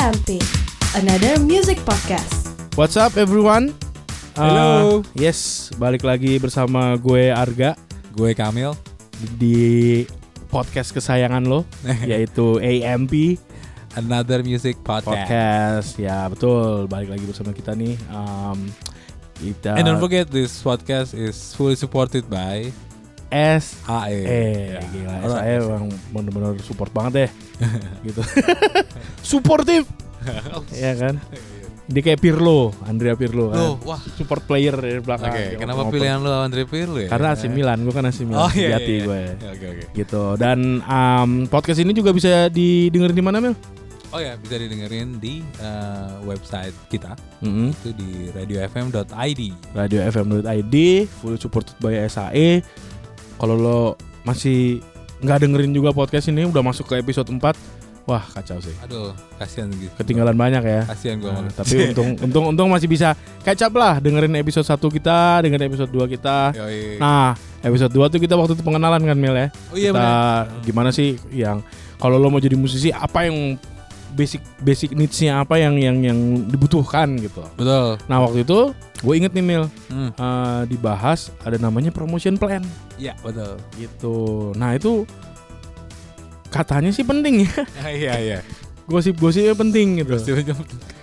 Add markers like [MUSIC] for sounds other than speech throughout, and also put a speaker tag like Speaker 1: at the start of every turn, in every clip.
Speaker 1: AMP, another music podcast.
Speaker 2: What's up everyone?
Speaker 3: Hello.
Speaker 2: Uh, yes, balik lagi bersama gue Arga
Speaker 3: Gue Kamil.
Speaker 2: di podcast kesayangan lo [LAUGHS] yaitu AMP
Speaker 3: Another Music Podcast.
Speaker 2: Podcast. Ya, betul. Balik lagi bersama kita nih. Um, kita
Speaker 3: And don't forget this podcast is fully supported by
Speaker 2: S
Speaker 3: AE.
Speaker 2: Eh,
Speaker 3: Ya.
Speaker 2: gila,
Speaker 3: Alright.
Speaker 2: saya emang bener-bener support banget deh, [LAUGHS] gitu. [LAUGHS] Suportif, [LAUGHS] ya kan? Dia kayak Pirlo, Andrea Pirlo kan.
Speaker 3: Loh, wah.
Speaker 2: Support player di
Speaker 3: Oke,
Speaker 2: belakang. Dia
Speaker 3: kenapa
Speaker 2: ngoper-ngoper.
Speaker 3: pilihan lu Andre Pirlo ya?
Speaker 2: Karena AC Milan, gue kan AC Milan,
Speaker 3: Oh iya, iya, iya.
Speaker 2: gue.
Speaker 3: Ya, Oke, oke.
Speaker 2: Gitu. Dan um, podcast ini juga bisa didengerin di mana Mel?
Speaker 3: Oh ya, bisa didengerin di uh, website kita
Speaker 2: Mm-hmm.
Speaker 3: itu di radiofm.id.
Speaker 2: Radio FM.id, full supported by SAE. Kalau lo masih nggak dengerin juga podcast ini, udah masuk ke episode 4 Wah kacau sih.
Speaker 3: Aduh, kasihan gitu.
Speaker 2: Ketinggalan banyak ya.
Speaker 3: Kasihan gue
Speaker 2: Nah, tapi untung [LAUGHS] untung untung masih bisa catch up lah dengerin episode 1 kita, dengerin episode 2 kita.
Speaker 3: Yoi.
Speaker 2: Nah, episode 2 tuh kita waktu itu pengenalan kan Mel ya.
Speaker 3: oh iya
Speaker 2: kita
Speaker 3: benar.
Speaker 2: gimana sih yang kalau lo mau jadi musisi apa yang basic basic needs-nya apa yang yang yang dibutuhkan gitu.
Speaker 3: Betul.
Speaker 2: Nah, waktu itu gue inget nih Mel
Speaker 3: Hmm.
Speaker 2: eh, dibahas ada namanya promotion plan
Speaker 3: Iya, betul.
Speaker 2: gitu. Nah, itu katanya sih penting ya. [LAUGHS]
Speaker 3: Iya, iya.
Speaker 2: Gosip-gosipnya penting gitu.
Speaker 3: Gosipnya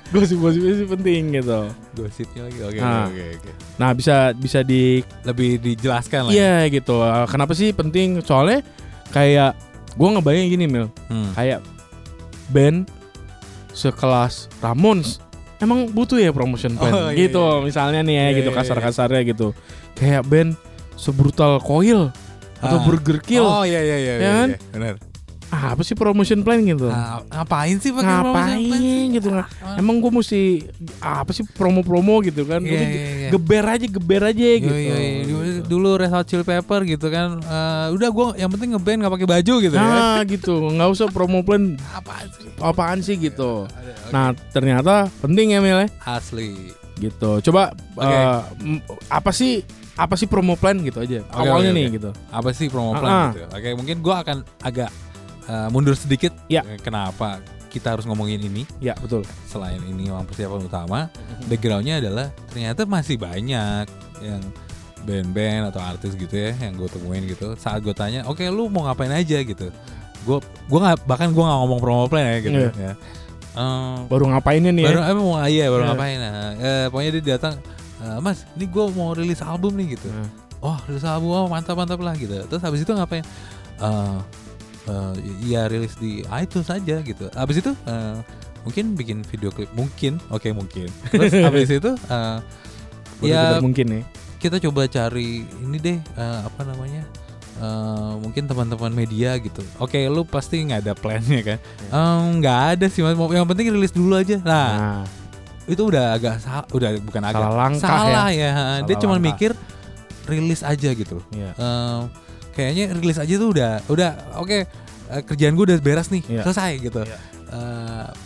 Speaker 2: Gosip-gosipnya sih penting gitu.
Speaker 3: gosipnya lagi. Oke,
Speaker 2: Nah.
Speaker 3: oke, oke.
Speaker 2: Nah, bisa bisa di
Speaker 3: Lebih dijelaskan lah. ya.
Speaker 2: Iya gitu. Uh, Kenapa sih penting? Soalnya kayak gue ngebayang gini Mil,
Speaker 3: Hmm.
Speaker 2: kayak band sekelas Ramones emang butuh ya promotion plan
Speaker 3: Oh, iya,
Speaker 2: gitu.
Speaker 3: iya.
Speaker 2: Misalnya nih ya
Speaker 3: Iya,
Speaker 2: gitu
Speaker 3: iya, iya.
Speaker 2: kasar-kasarnya gitu. Kayak band sebrutal Coil atau
Speaker 3: Ah.
Speaker 2: Burger Kill.
Speaker 3: Oh iya iya iya.
Speaker 2: Ya
Speaker 3: iya,
Speaker 2: kan?
Speaker 3: iya. Benar.
Speaker 2: Ah, apa sih promotion plan gitu?
Speaker 3: Nah, ngapain sih pakai promotion plan sih?
Speaker 2: Ngapain gitu nggak? Emang gue mesti apa sih promo-promo gitu kan?
Speaker 3: Iya,
Speaker 2: Udah
Speaker 3: iya, iya.
Speaker 2: Geber aja, geber aja
Speaker 3: Yo,
Speaker 2: gitu.
Speaker 3: yo, yo. Dulu, dulu Red Hot Chili Pepper gitu kan. eh, udah gua yang penting ngeband nggak pakai baju gitu ya.
Speaker 2: Nah gitu, nggak usah promo plan
Speaker 3: Apaan sih?
Speaker 2: apaan sih gitu.
Speaker 3: Ada, oke.
Speaker 2: Nah ternyata penting ya Mel ya?
Speaker 3: asli.
Speaker 2: gitu. Coba
Speaker 3: Oke.
Speaker 2: eh, m- apa sih apa sih promo plan gitu aja
Speaker 3: Oke,
Speaker 2: awalnya
Speaker 3: oke,
Speaker 2: nih
Speaker 3: oke.
Speaker 2: gitu.
Speaker 3: Apa sih promo
Speaker 2: Ah, ah.
Speaker 3: plan gitu? Oke, mungkin gua akan agak eh, mundur sedikit.
Speaker 2: Ya.
Speaker 3: Eh, Kenapa kita harus ngomongin ini?
Speaker 2: Ya betul.
Speaker 3: Selain ini memang persiapan utama, backgroundnya adalah ternyata masih banyak yang band-band atau artis gitu ya yang gue temuin gitu saat gue tanya oke lu mau ngapain aja gitu gue gue nggak bahkan gue nggak ngomong promo plan ya gitu
Speaker 2: Iya.
Speaker 3: ya Em,
Speaker 2: Baru ngapainnya nih
Speaker 3: baru
Speaker 2: ya?
Speaker 3: eh, mau iya baru
Speaker 2: Iya.
Speaker 3: ngapain nah, eh, pokoknya dia datang "Eh, mas ini gue mau rilis album nih gitu
Speaker 2: Nah,
Speaker 3: oh rilis album oh, mantap mantap lah gitu terus habis itu ngapain Eh eh, ya rilis di iTunes aja gitu. Habis itu eh, mungkin bikin video klip. Mungkin. Oke mungkin. [LAUGHS] Terus habis itu eh,
Speaker 2: bener-bener
Speaker 3: ya
Speaker 2: mungkin nih.
Speaker 3: kita coba cari ini deh eh, apa namanya eh, mungkin teman-teman media gitu. Oke lu pasti nggak ada plannya kan? Em, nggak ada sih yang penting rilis dulu aja. Nah
Speaker 2: Nah,
Speaker 3: itu udah agak udah bukan agak
Speaker 2: Salah langkah
Speaker 3: salah ya, dia
Speaker 2: Salah
Speaker 3: cuma
Speaker 2: langkah.
Speaker 3: mikir rilis aja gitu.
Speaker 2: Iya.
Speaker 3: Em, kayaknya rilis aja tuh udah udah oke eh, kerjaan gue udah beres nih
Speaker 2: Iya.
Speaker 3: selesai gitu
Speaker 2: Iya.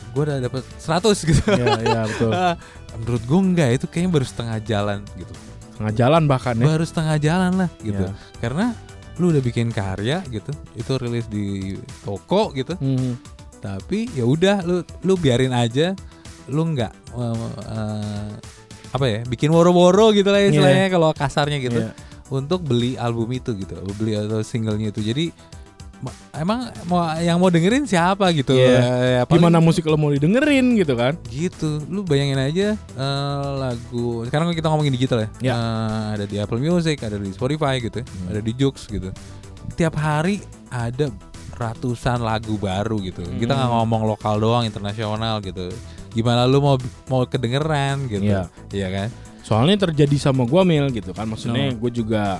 Speaker 3: gue udah dapet 100 [LAUGHS] gitu
Speaker 2: Iya, iya betul.
Speaker 3: Eh, menurut gue enggak itu kayaknya baru setengah jalan gitu
Speaker 2: Tengah jalan bahkan ya.
Speaker 3: baru setengah jalan lah gitu
Speaker 2: Iya.
Speaker 3: karena lu udah bikin karya gitu itu rilis di toko gitu
Speaker 2: Hmm.
Speaker 3: tapi ya udah lu lu biarin aja lu nggak eh, eh, apa ya bikin woro-woro gitu lah istilahnya kalau kasarnya gitu
Speaker 2: Iya.
Speaker 3: Untuk beli album itu gitu beli atau singlenya itu jadi ma- emang mau yang mau dengerin siapa gitu
Speaker 2: Iya.
Speaker 3: Eh, ya, paling
Speaker 2: Gimana musik lo mau didengerin gitu kan?
Speaker 3: gitu lu bayangin aja eh, lagu sekarang kita ngomongin digital ya,
Speaker 2: Ya.
Speaker 3: Eh, ada di Apple Music ada di Spotify gitu ya,
Speaker 2: Hmm.
Speaker 3: ada di Joox gitu tiap hari ada ratusan lagu baru gitu kita nggak
Speaker 2: Hmm.
Speaker 3: ngomong lokal doang internasional gitu gimana lu mau mau kedengeran gitu
Speaker 2: Iya.
Speaker 3: iya kan
Speaker 2: Soalnya terjadi sama gua Mil gitu kan. Maksudnya
Speaker 3: Oh.
Speaker 2: gue juga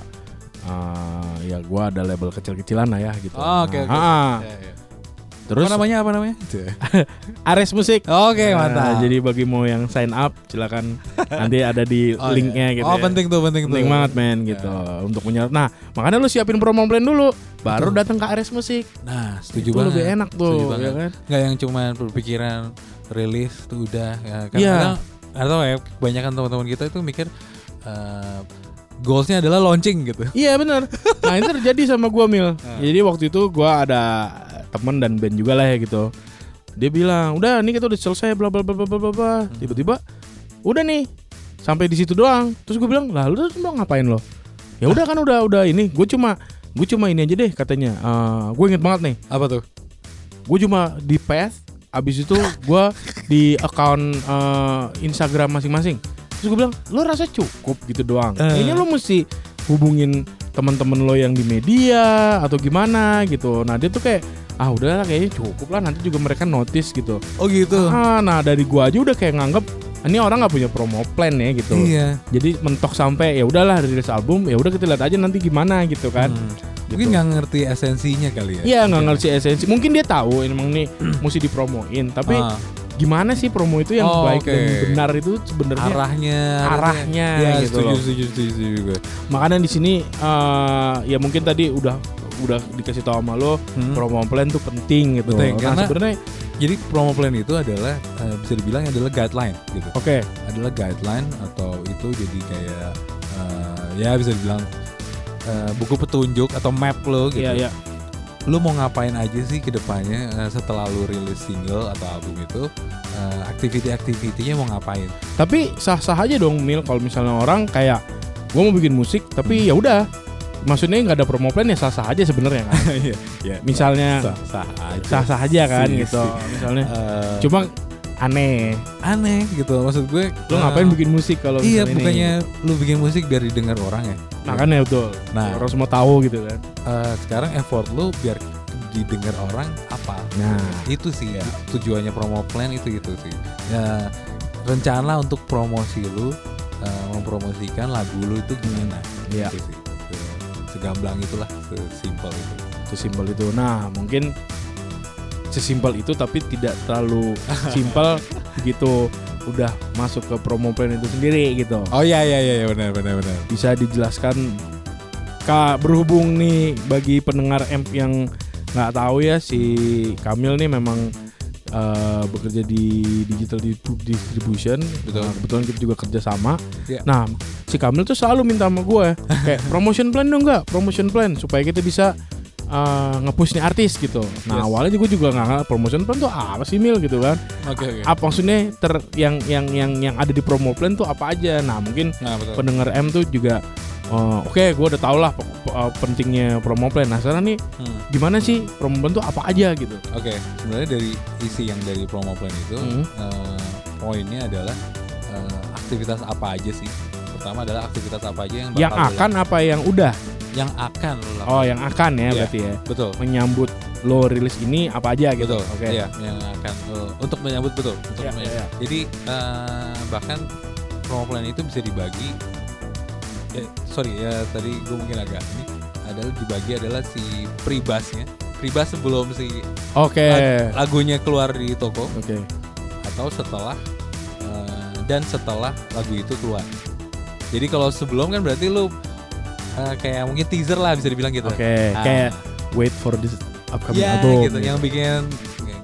Speaker 2: eh, ya gua ada label kecil-kecilan lah ya gitu.
Speaker 3: Oh, oke,
Speaker 2: Nah,
Speaker 3: oke.
Speaker 2: ah.
Speaker 3: Iya, iya.
Speaker 2: Terus
Speaker 3: apa namanya apa namanya [LAUGHS]
Speaker 2: Ares Musik.
Speaker 3: oke
Speaker 2: Nah,
Speaker 3: mantap
Speaker 2: jadi bagi mau yang sign up silakan nanti ada di [LAUGHS]
Speaker 3: Oh,
Speaker 2: linknya
Speaker 3: iya.
Speaker 2: gitu.
Speaker 3: oh
Speaker 2: ya.
Speaker 3: penting tuh penting,
Speaker 2: Penting
Speaker 3: tuh
Speaker 2: banget men gitu untuk menyerap. Nah makanya lu siapin promo plan dulu, baru datang ke Ares Musik.
Speaker 3: nah
Speaker 2: Itu
Speaker 3: setuju banget
Speaker 2: lebih enak tuh,
Speaker 3: Setuju
Speaker 2: ya
Speaker 3: banget.
Speaker 2: kan?
Speaker 3: nggak yang cuman berpikiran rilis tuh udah ya kan
Speaker 2: Iya.
Speaker 3: kadang atau ya kebanyakan teman-teman kita itu mikir eh, goalsnya adalah launching gitu
Speaker 2: Iya benar. Nah itu terjadi sama gua Mil.
Speaker 3: Ah.
Speaker 2: Jadi waktu itu gua ada temen dan band juga lah ya gitu. dia bilang udah nih kita udah selesai bla bla bla bla bla bla bla."
Speaker 3: Hmm.
Speaker 2: tiba-tiba udah nih sampai di situ doang terus gue bilang lah lu terus mau ngapain lo ya udah kan udah udah ini gue cuma gue cuma ini aja deh katanya Eh, gue inget banget nih
Speaker 3: Apa tuh?
Speaker 2: gue cuma di path abis itu gue di account eh, Instagram masing-masing terus gue bilang lo rasa cukup gitu doang
Speaker 3: Eh.
Speaker 2: kayaknya lo mesti hubungin teman-teman lo yang di media atau gimana gitu nah dia tuh kayak ah udahlah kayaknya cukup lah nanti juga mereka notice gitu
Speaker 3: Oh gitu.
Speaker 2: ah nah dari gua aja udah kayak nganggep ini orang nggak punya promo plan ya gitu
Speaker 3: Iya.
Speaker 2: jadi mentok sampai ya udahlah rilis album ya udah kita lihat aja nanti gimana gitu kan
Speaker 3: Hmm.
Speaker 2: Gitu.
Speaker 3: Mungkin nggak ngerti esensinya kali ya.
Speaker 2: Iya nggak ngerti esensi. Mungkin dia tahu emang nih [CLEARS THROAT] mesti dipromoin. Tapi
Speaker 3: Ah,
Speaker 2: gimana sih promo itu yang
Speaker 3: Oh,
Speaker 2: baik dan
Speaker 3: oke.
Speaker 2: benar itu sebenarnya?
Speaker 3: arahnya
Speaker 2: Arahnya
Speaker 3: ya,
Speaker 2: gitu
Speaker 3: setuju,
Speaker 2: loh.
Speaker 3: setuju setuju setuju gue.
Speaker 2: Makanya di sini eh, ya mungkin tadi udah udah dikasih tahu sama lo
Speaker 3: Hmm.
Speaker 2: promo plan tuh penting gitu.
Speaker 3: Penting,
Speaker 2: nah
Speaker 3: karena-
Speaker 2: sebenarnya
Speaker 3: Jadi promo plan itu adalah eh, bisa dibilang adalah guideline gitu.
Speaker 2: oke
Speaker 3: Adalah guideline atau itu jadi kayak eh, ya bisa dibilang eh, buku petunjuk atau map lo gitu.
Speaker 2: iya iya
Speaker 3: Lu mau ngapain aja sih ke depannya eh, setelah lu rilis single atau album itu eh, activity-activity-nya mau ngapain?
Speaker 2: Tapi sah-sah aja dong Mil kalau misalnya orang kayak gue mau bikin musik tapi ya udah maksudnya nggak ada promo plan ya sah-sah aja sebenarnya kan. [LAUGHS]
Speaker 3: Iya, iya.
Speaker 2: Misalnya
Speaker 3: sah, sah aja.
Speaker 2: sah-sah aja kan
Speaker 3: Sih,
Speaker 2: gitu.
Speaker 3: sih.
Speaker 2: Misalnya
Speaker 3: Eh,
Speaker 2: cuma aneh.
Speaker 3: aneh gitu maksud gue
Speaker 2: Lo
Speaker 3: eh,
Speaker 2: ngapain bikin musik kalau
Speaker 3: iya
Speaker 2: misalnya ini?
Speaker 3: bukannya lu bikin musik biar didengar orang ya
Speaker 2: Nah kan ya betul.
Speaker 3: Nah.
Speaker 2: orang semua tahu gitu kan.
Speaker 3: Eh, sekarang effort lu biar didengar orang apa
Speaker 2: Nah,
Speaker 3: itu sih ya tujuannya promo plan itu itu sih ya rencana untuk promosi lu eh, mempromosikan lagu lu itu gimana
Speaker 2: Iya.
Speaker 3: Itu sih Se- segamblang itulah sesimpel itu
Speaker 2: sesimpel itu. Nah, mungkin sesimpel itu tapi tidak terlalu simpel [LAUGHS] begitu udah masuk ke promo plan itu sendiri gitu.
Speaker 3: oh iya iya iya benar benar benar
Speaker 2: Bisa dijelaskan Kak berhubung nih bagi pendengar M yang nggak tahu ya si Kamil nih memang eh, bekerja di digital di- distribution.
Speaker 3: Betul.
Speaker 2: Nah, kebetulan kita juga kerja sama.
Speaker 3: Iya.
Speaker 2: Nah, si Kamil tuh selalu minta sama gue kayak [LAUGHS] promotion plan dong nggak? Promotion plan supaya kita bisa eh, nge-push nih artis gitu. Nah,
Speaker 3: Yes.
Speaker 2: awalnya gue juga nggak promotion plan tuh apa sih Mil gitu kan?
Speaker 3: oke oke
Speaker 2: Apa maksudnya ter yang yang yang yang ada di promo plan tuh apa aja? Nah, mungkin
Speaker 3: nah betul
Speaker 2: pendengar M tuh juga oh, oke gue udah tau lah uh, pentingnya promo plan nah sekarang nih
Speaker 3: Hmm.
Speaker 2: gimana sih promo plan tuh apa aja gitu
Speaker 3: Oke, sebenarnya dari isi yang dari promo plan itu
Speaker 2: Hmm.
Speaker 3: eh, poinnya adalah eh, aktivitas apa aja sih? Pertama adalah aktivitas apa aja yang bakal
Speaker 2: yang
Speaker 3: lo
Speaker 2: akan apa yang udah
Speaker 3: yang akan lo lakukan.
Speaker 2: oh yang akan ya
Speaker 3: Iya.
Speaker 2: berarti ya
Speaker 3: betul.
Speaker 2: menyambut lo rilis ini apa aja gitu
Speaker 3: Betul.
Speaker 2: oke
Speaker 3: Iya, yang akan lo- untuk menyambut betul. Untuk
Speaker 2: Iya,
Speaker 3: menyambut.
Speaker 2: iya.
Speaker 3: Jadi eh, bahkan promo plan itu bisa dibagi. Eh, sorry ya tadi gue mungkin agak ini adalah dibagi adalah si pribasnya. Pribas sebelum si
Speaker 2: oke
Speaker 3: lag- lagunya keluar di toko.
Speaker 2: oke
Speaker 3: atau setelah eh, dan setelah lagu itu keluar. Jadi kalau sebelum kan berarti lu eh, kayak mungkin teaser lah bisa dibilang gitu.
Speaker 2: oke
Speaker 3: Ah.
Speaker 2: kayak wait for this upcoming
Speaker 3: Iya
Speaker 2: album
Speaker 3: gitu yang bikin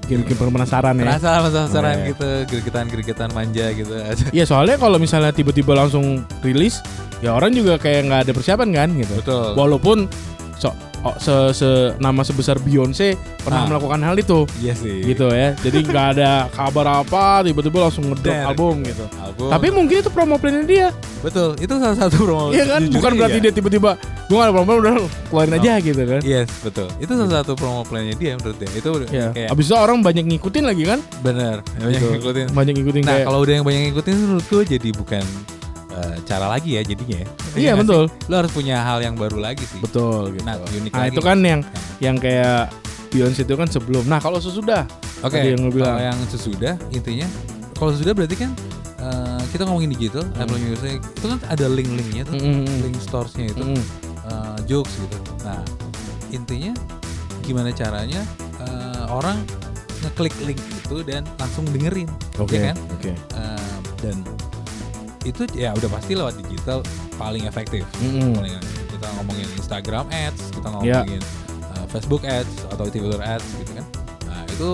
Speaker 2: bikin bikin penasaran ya
Speaker 3: penasaran penasaran
Speaker 2: Iya.
Speaker 3: gitu gregetan-gregetan manja gitu. [LAUGHS]
Speaker 2: Iya soalnya kalau misalnya tiba-tiba langsung rilis ya orang juga kayak nggak ada persiapan kan gitu
Speaker 3: Betul.
Speaker 2: walaupun oh, se, se- nama sebesar Beyonce pernah
Speaker 3: Ah.
Speaker 2: melakukan hal itu
Speaker 3: Iya sih.
Speaker 2: gitu ya jadi nggak ada kabar apa tiba-tiba langsung ngedrop album gitu
Speaker 3: Album.
Speaker 2: tapi mungkin itu promo plannya dia
Speaker 3: betul, itu salah satu promo.
Speaker 2: iya kan
Speaker 3: jujur
Speaker 2: bukan berarti
Speaker 3: iya.
Speaker 2: dia tiba-tiba gue gak ada promo plan udah keluarin aja gitu kan
Speaker 3: Yes, betul. Itu salah satu promo plannya dia menurut dia. Itu
Speaker 2: ya
Speaker 3: kayak
Speaker 2: abis itu orang banyak ngikutin lagi kan
Speaker 3: bener. Banyak
Speaker 2: Gitu.
Speaker 3: ngikutin.
Speaker 2: banyak ngikutin
Speaker 3: Nah,
Speaker 2: kayak
Speaker 3: kalau udah yang banyak ngikutin menurut gue jadi bukan eh, cara lagi ya jadinya. ya.
Speaker 2: iya
Speaker 3: nggak
Speaker 2: betul
Speaker 3: sih? Lo harus punya hal yang baru lagi sih.
Speaker 2: betul gitu
Speaker 3: Nah, unik
Speaker 2: nah
Speaker 3: lagi.
Speaker 2: itu kan yang yang kayak Beyonce itu kan sebelum nah kalau sesudah
Speaker 3: Oke.
Speaker 2: tadi yang bilang.
Speaker 3: Kalau yang sesudah intinya kalau sesudah berarti kan eh, kita ngomongin digital,
Speaker 2: Hmm.
Speaker 3: Apple Music itu kan ada link-linknya tuh,
Speaker 2: Mm-mm.
Speaker 3: link stores-nya itu,
Speaker 2: Mm-mm.
Speaker 3: eh, jokes gitu. Nah, intinya gimana caranya eh, orang ngeklik link itu dan langsung dengerin,
Speaker 2: oke
Speaker 3: ya kan?
Speaker 2: oke
Speaker 3: Eh, dan itu ya udah pasti lewat digital paling efektif.
Speaker 2: Mm-mm.
Speaker 3: Paling kita ngomongin Instagram ads, kita
Speaker 2: Ya.
Speaker 3: ngomongin uh, Facebook ads atau Twitter ads gitu kan. Nah, itu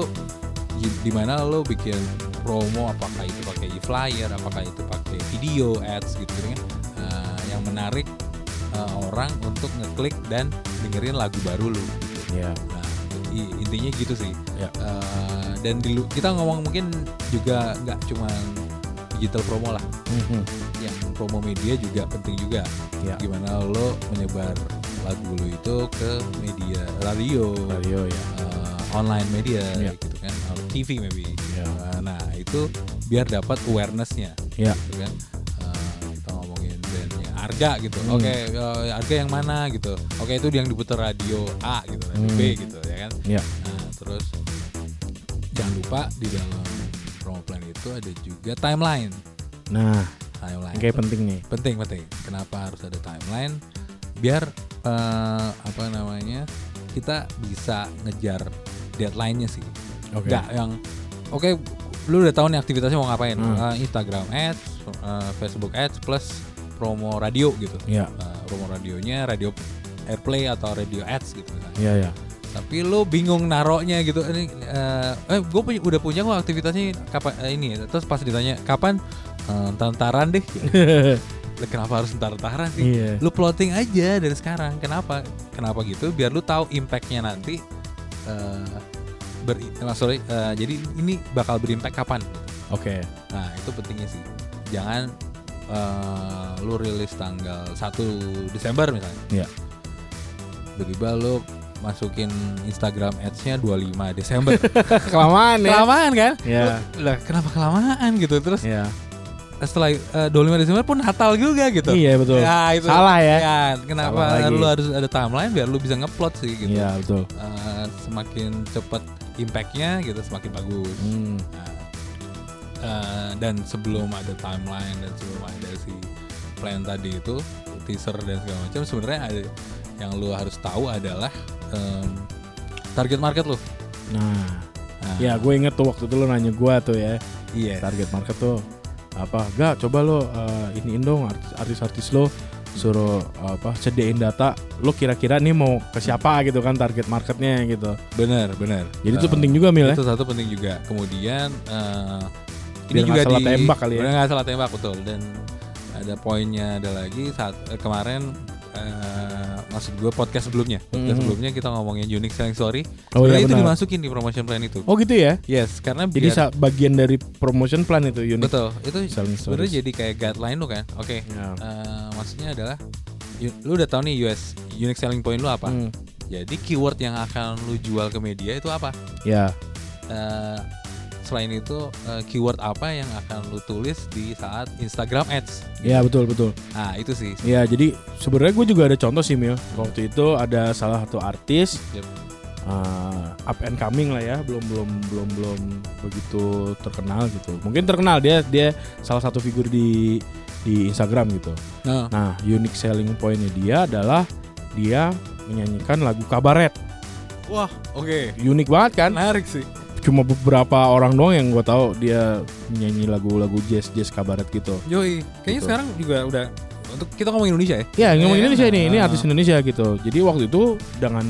Speaker 3: di- mana lo bikin promo apakah itu pakai e-flyer, apakah itu pakai video ads gitu, gitu kan. Uh, yang menarik uh, orang untuk ngeklik dan dengerin lagu baru lo.
Speaker 2: ya
Speaker 3: Nah, i- intinya gitu sih.
Speaker 2: Ya.
Speaker 3: Eh, dan di kita ngomong mungkin juga nggak cuma digital promo lah,
Speaker 2: Mhm.
Speaker 3: yang promo media juga penting juga.
Speaker 2: Ya.
Speaker 3: Gimana lo menyebar lagu lo itu ke media radio,
Speaker 2: Radio ya.
Speaker 3: eh, online media
Speaker 2: Ya.
Speaker 3: gitu kan, TV maybe.
Speaker 2: Ya.
Speaker 3: Eh, nah itu biar dapat awarenessnya,
Speaker 2: Ya.
Speaker 3: gitu kan. Eh, kita ngomongin bandnya Arga gitu.
Speaker 2: Hmm.
Speaker 3: Oke, eh, Arga yang mana gitu. Oke itu yang diputar radio A gitu, radio
Speaker 2: Hmm.
Speaker 3: B gitu ya kan.
Speaker 2: Ya.
Speaker 3: Nah, terus jangan lupa di dalam itu ada juga timeline.
Speaker 2: Nah,
Speaker 3: Timeline
Speaker 2: kayak penting nih.
Speaker 3: penting penting. Kenapa harus ada timeline? Biar eh, apa namanya kita bisa ngejar deadline-nya sih.
Speaker 2: Oke.
Speaker 3: Nggak yang oke lu udah tahu nih aktivitasnya mau ngapain?
Speaker 2: Hmm.
Speaker 3: Eh, Instagram ads, eh, Facebook ads plus promo radio gitu.
Speaker 2: Ya.
Speaker 3: Eh, promo radionya radio airplay atau radio ads gitu misalnya
Speaker 2: Ya ya.
Speaker 3: Tapi lu bingung naroknya gitu. Ini eh, eh gue punya udah punya kok aktivitasnya kapan eh, ini. Terus pas ditanya kapan? Eh, ntar-ntaran deh. [LAUGHS] Kenapa harus ntar-ntaran sih?
Speaker 2: Iya.
Speaker 3: lu plotting aja dari sekarang. Kenapa? Kenapa gitu? Biar lu tahu impactnya nanti eh ber sorry eh, jadi ini bakal berimpact kapan? Gitu.
Speaker 2: Oke.
Speaker 3: nah itu pentingnya sih. Jangan eh, lu rilis tanggal 1 Desember misalnya.
Speaker 2: Iya.
Speaker 3: tiba-tiba lu masukin Instagram ads-nya 25 Desember. [LAUGHS]
Speaker 2: Kelamaan ya.
Speaker 3: kelamaan kan?
Speaker 2: Ya.
Speaker 3: Lah kenapa kelamaan gitu? Terus
Speaker 2: Ya.
Speaker 3: setelah eh, 25 Desember pun Natal juga gitu.
Speaker 2: Iya betul.
Speaker 3: Ya, itu.
Speaker 2: Salah ya.
Speaker 3: Ya, kenapa
Speaker 2: Salah
Speaker 3: lu harus ada timeline biar lu bisa ngeplot sih gitu.
Speaker 2: Iya betul.
Speaker 3: Eh, semakin cepat impact-nya gitu semakin bagus.
Speaker 2: Hmm.
Speaker 3: Nah, eh, dan sebelum ada timeline dan sebelum ada si plan tadi itu teaser dan segala macam sebenarnya ada yang lu harus tahu adalah em, target market lu.
Speaker 2: Nah,
Speaker 3: Nah,
Speaker 2: ya gue inget tuh waktu itu lo nanya gue tuh ya
Speaker 3: iya.
Speaker 2: target market tuh apa? Gak coba lo uh, iniin dong artis- artis-artis lo suruh apa sediain data lo kira-kira nih mau ke siapa gitu kan target marketnya gitu.
Speaker 3: Benar, benar.
Speaker 2: Jadi itu
Speaker 3: Eh,
Speaker 2: penting juga mil ya.
Speaker 3: Itu satu penting juga. Kemudian eh,
Speaker 2: Biar nggak salah tembak kali ya.
Speaker 3: Nggak salah tembak betul. Dan ada poinnya ada lagi saat eh, kemarin eh, maksud gue podcast sebelumnya. Podcast
Speaker 2: Mhm.
Speaker 3: sebelumnya kita ngomongin unique selling story.
Speaker 2: Oh iya
Speaker 3: itu
Speaker 2: benar.
Speaker 3: dimasukin di promotion plan itu.
Speaker 2: Oh gitu ya.
Speaker 3: Yes, karena
Speaker 2: Jadi
Speaker 3: biar
Speaker 2: bagian dari promotion plan itu unit
Speaker 3: betul. Itu sebenarnya jadi kayak guideline lu kan. Oke.
Speaker 2: Ya.
Speaker 3: eh, maksudnya adalah lu udah tahu nih US unique selling point lu apa?
Speaker 2: Hmm.
Speaker 3: Jadi keyword yang akan lu jual ke media itu apa?
Speaker 2: Ya.
Speaker 3: Eh, selain itu eh, keyword apa yang akan lu tulis di saat Instagram Ads?
Speaker 2: Ya betul betul.
Speaker 3: Nah itu sih.
Speaker 2: Ya jadi sebenarnya gue juga ada contoh sih Mil. Waktu itu ada salah satu artis
Speaker 3: Yep.
Speaker 2: uh, up and coming lah ya, belum belum belum belum begitu terkenal gitu. Mungkin terkenal dia dia salah satu figur di di Instagram gitu.
Speaker 3: Nah,
Speaker 2: Nah unique selling pointnya dia adalah dia menyanyikan lagu kabaret.
Speaker 3: wah oke.
Speaker 2: Unik banget kan?
Speaker 3: Menarik sih.
Speaker 2: Cuma beberapa orang doang yang gue tahu dia menyanyi lagu-lagu jazz jazz kabaret gitu.
Speaker 3: Yoi. Kayaknya
Speaker 2: Gitu.
Speaker 3: sekarang juga udah untuk kita ngomong Indonesia ya.
Speaker 2: Ya ngomong
Speaker 3: Eh,
Speaker 2: Indonesia ini, ini
Speaker 3: ah.
Speaker 2: artis Indonesia gitu. Jadi waktu itu dengan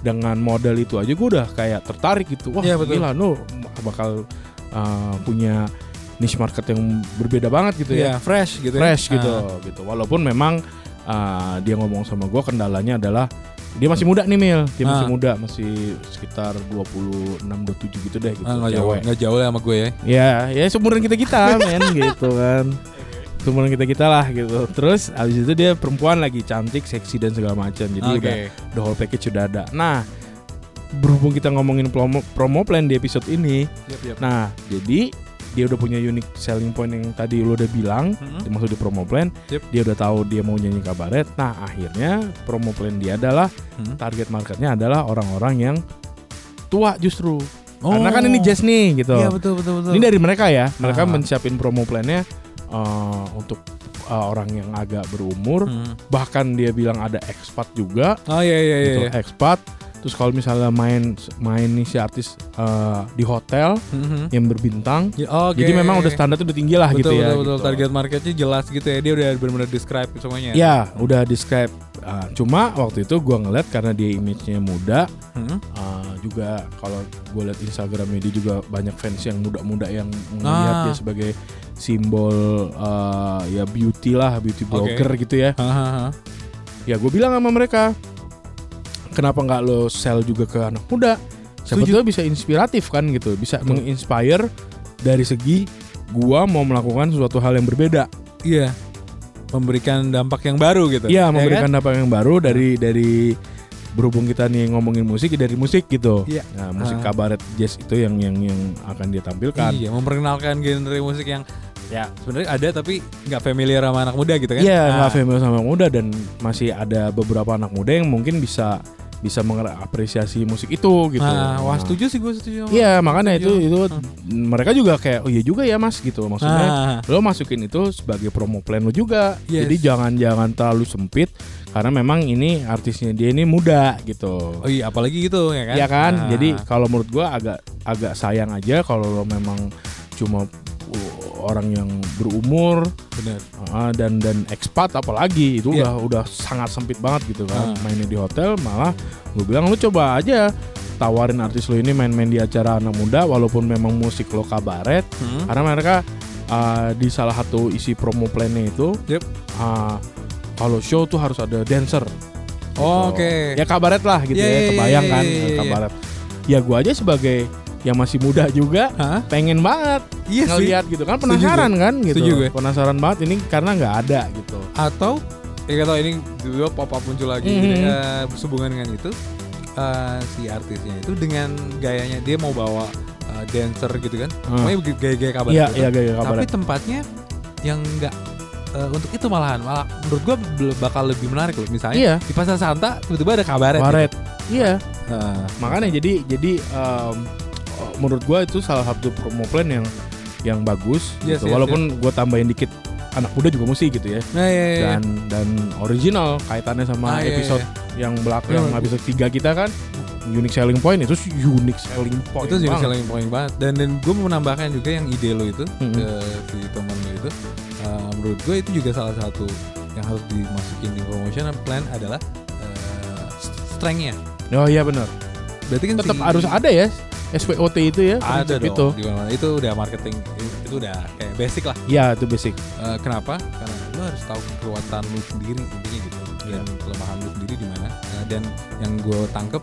Speaker 2: dengan model itu aja gue udah kayak tertarik gitu. Wah
Speaker 3: Iya, betul.
Speaker 2: gila lu bakal uh, punya niche market yang berbeda banget gitu ya.
Speaker 3: Iya, fresh gitu.
Speaker 2: Fresh
Speaker 3: ya.
Speaker 2: gitu,
Speaker 3: Ah.
Speaker 2: gitu. Walaupun memang uh, dia ngomong sama gue kendalanya adalah dia masih muda nih Mil, dia masih
Speaker 3: Ah.
Speaker 2: muda, masih sekitar 26 27 gitu deh gitu.
Speaker 3: Ah, nggak jauh, nggak jauh lah sama gue ya.
Speaker 2: Ya, ya seumuran kita kita [LAUGHS] men gitu kan. Seumuran kita kita lah gitu. Terus abis itu dia perempuan lagi cantik, seksi dan segala macam. Jadi
Speaker 3: Oke.
Speaker 2: udah the whole package sudah ada. Nah, berhubung kita ngomongin promo, promo plan di episode ini,
Speaker 3: Yap, yap.
Speaker 2: nah jadi dia udah punya unique selling point yang tadi lu udah bilang,
Speaker 3: Mhm.
Speaker 2: dimaksud di promo plan.
Speaker 3: Yep.
Speaker 2: Dia udah tahu dia mau nyanyi kabaret. Nah, akhirnya promo plan dia adalah
Speaker 3: Hmm.
Speaker 2: target marketnya adalah orang-orang yang tua justru.
Speaker 3: Oh.
Speaker 2: Karena kan ini jazz nih gitu.
Speaker 3: Iya betul betul betul.
Speaker 2: Ini dari mereka ya. Mereka
Speaker 3: Ah.
Speaker 2: mensiapin promo plannya uh, untuk uh, orang yang agak berumur.
Speaker 3: Hmm.
Speaker 2: Bahkan dia bilang ada expat juga,
Speaker 3: Oh iya iya iya.
Speaker 2: gitu,
Speaker 3: iya.
Speaker 2: expat. Terus kalau misalnya main main nih si artis uh, di hotel
Speaker 3: Mhm.
Speaker 2: yang berbintang,
Speaker 3: Ya, oke.
Speaker 2: jadi memang udah standar udah tinggi lah
Speaker 3: betul,
Speaker 2: gitu ya.
Speaker 3: Betul betul
Speaker 2: gitu.
Speaker 3: target marketnya jelas gitu ya. Dia udah benar-benar describe semuanya.
Speaker 2: Ya, udah describe. Uh, cuma waktu itu gua ngeliat karena dia image-nya muda,
Speaker 3: Hmm.
Speaker 2: uh, juga kalau gue liat Instagramnya dia juga banyak fans yang muda-muda yang melihat
Speaker 3: Ah.
Speaker 2: dia sebagai simbol uh, ya beauty lah, beauty blogger gitu ya.
Speaker 3: Hahaha.
Speaker 2: Ya gue bilang sama mereka, kenapa nggak lo sell juga ke anak muda? tahu bisa inspiratif kan gitu bisa
Speaker 3: Betul.
Speaker 2: menginspire dari segi gua mau melakukan sesuatu hal yang berbeda
Speaker 3: Iya. Memberikan dampak yang baru gitu.
Speaker 2: Iya
Speaker 3: Ya
Speaker 2: memberikan
Speaker 3: kan?
Speaker 2: dampak yang baru dari dari berhubung kita nih ngomongin musik dari musik gitu.
Speaker 3: Iya.
Speaker 2: Nah, musik
Speaker 3: Ah.
Speaker 2: kabaret jazz itu yang yang yang akan dia tampilkan.
Speaker 3: Iya, memperkenalkan genre musik yang ya sebenarnya ada tapi nggak familiar sama anak muda gitu kan?
Speaker 2: Iya,
Speaker 3: Nah,
Speaker 2: nggak famous sama anak muda dan masih ada beberapa anak muda yang mungkin bisa bisa mengapresiasi musik itu gitu.
Speaker 3: Nah, wah setuju sih gue setuju.
Speaker 2: Iya, makanya itu
Speaker 3: Setuju.
Speaker 2: itu mereka juga kayak oh iya juga ya Mas gitu. Maksudnya
Speaker 3: Ah,
Speaker 2: lo masukin itu sebagai promo plan lo juga.
Speaker 3: Yes.
Speaker 2: Jadi jangan jangan terlalu sempit karena memang ini artisnya dia ini muda gitu.
Speaker 3: oh iya, apalagi gitu ya kan?
Speaker 2: Iya kan?
Speaker 3: Nah,
Speaker 2: Jadi kalau menurut gua agak agak sayang aja kalau lo memang cuma orang yang berumur
Speaker 3: bener.
Speaker 2: uh, dan dan ekspat apalagi itu
Speaker 3: Iya.
Speaker 2: udah udah sangat sempit banget gitu kan.
Speaker 3: Ah.
Speaker 2: Mainnya di hotel malah gue bilang lu coba aja tawarin artis lo ini main-main di acara anak muda walaupun memang musik lo kabaret
Speaker 3: Hmm.
Speaker 2: karena mereka uh, di salah satu isi promo plannya itu
Speaker 3: Yep.
Speaker 2: uh, kalau show tuh harus ada dancer
Speaker 3: Oh,
Speaker 2: Gitu.
Speaker 3: Oke.
Speaker 2: Ya kabaret lah gitu
Speaker 3: Iya,
Speaker 2: ya,
Speaker 3: iya,
Speaker 2: kebayang
Speaker 3: iya,
Speaker 2: kan
Speaker 3: iya, iya.
Speaker 2: kabaret. Ya gua aja sebagai yang masih muda juga
Speaker 3: Hah?
Speaker 2: pengen banget
Speaker 3: Iya sih.
Speaker 2: ngeliat gitu kan
Speaker 3: Setuju
Speaker 2: penasaran kan gitu.
Speaker 3: Setuju gue.
Speaker 2: Penasaran banget ini karena nggak ada gitu.
Speaker 3: Atau ya kata ini dulu pop up muncul lagi
Speaker 2: Mhm.
Speaker 3: gitu, eh, berhubungan dengan itu eh, si artisnya itu dengan gayanya dia mau bawa eh, dancer gitu kan.
Speaker 2: Hmm.
Speaker 3: Pokoknya gaya-gaya kabar
Speaker 2: Iya,
Speaker 3: gitu.
Speaker 2: iya gaya
Speaker 3: Tapi
Speaker 2: kabaret.
Speaker 3: tempatnya yang enggak eh, untuk itu malahan malah menurut gua bakal lebih menarik loh misalnya
Speaker 2: Iya.
Speaker 3: di pasar Santa tiba-tiba ada kabaret
Speaker 2: Kabaret. Iya,
Speaker 3: gitu. Nah,
Speaker 2: makanya jadi jadi oh, menurut gua itu salah satu promo plan yang yang bagus
Speaker 3: Yes,
Speaker 2: gitu.
Speaker 3: yes,
Speaker 2: Walaupun gua tambahin dikit anak muda juga mesti gitu ya.
Speaker 3: nah iya, iya, iya.
Speaker 2: Dan dan original kaitannya sama
Speaker 3: Ah, iya,
Speaker 2: episode
Speaker 3: iya.
Speaker 2: yang belakang yang
Speaker 3: Iya.
Speaker 2: episode 3 kita kan unique selling point itu unique selling point.
Speaker 3: itu
Speaker 2: banget.
Speaker 3: selling point banget dan dan gue mau menambahkan juga yang ide lo itu
Speaker 2: Mhm.
Speaker 3: ke si temen lo itu eh, menurut gue itu juga salah satu yang harus dimasukin di promotion plan adalah eh, strength-nya
Speaker 2: Oh iya benar.
Speaker 3: berarti kan
Speaker 2: Tetap
Speaker 3: si-
Speaker 2: harus ada ya SPOT itu ya.
Speaker 3: ada dong
Speaker 2: itu.
Speaker 3: di mana itu udah marketing itu udah kayak basic lah
Speaker 2: Ya itu basic.
Speaker 3: Eh, kenapa karena lo harus tahu kekuatan lo sendiri intinya gitu
Speaker 2: Iya.
Speaker 3: dan kelemahan lo sendiri di mana Eh, dan yang gue tangkep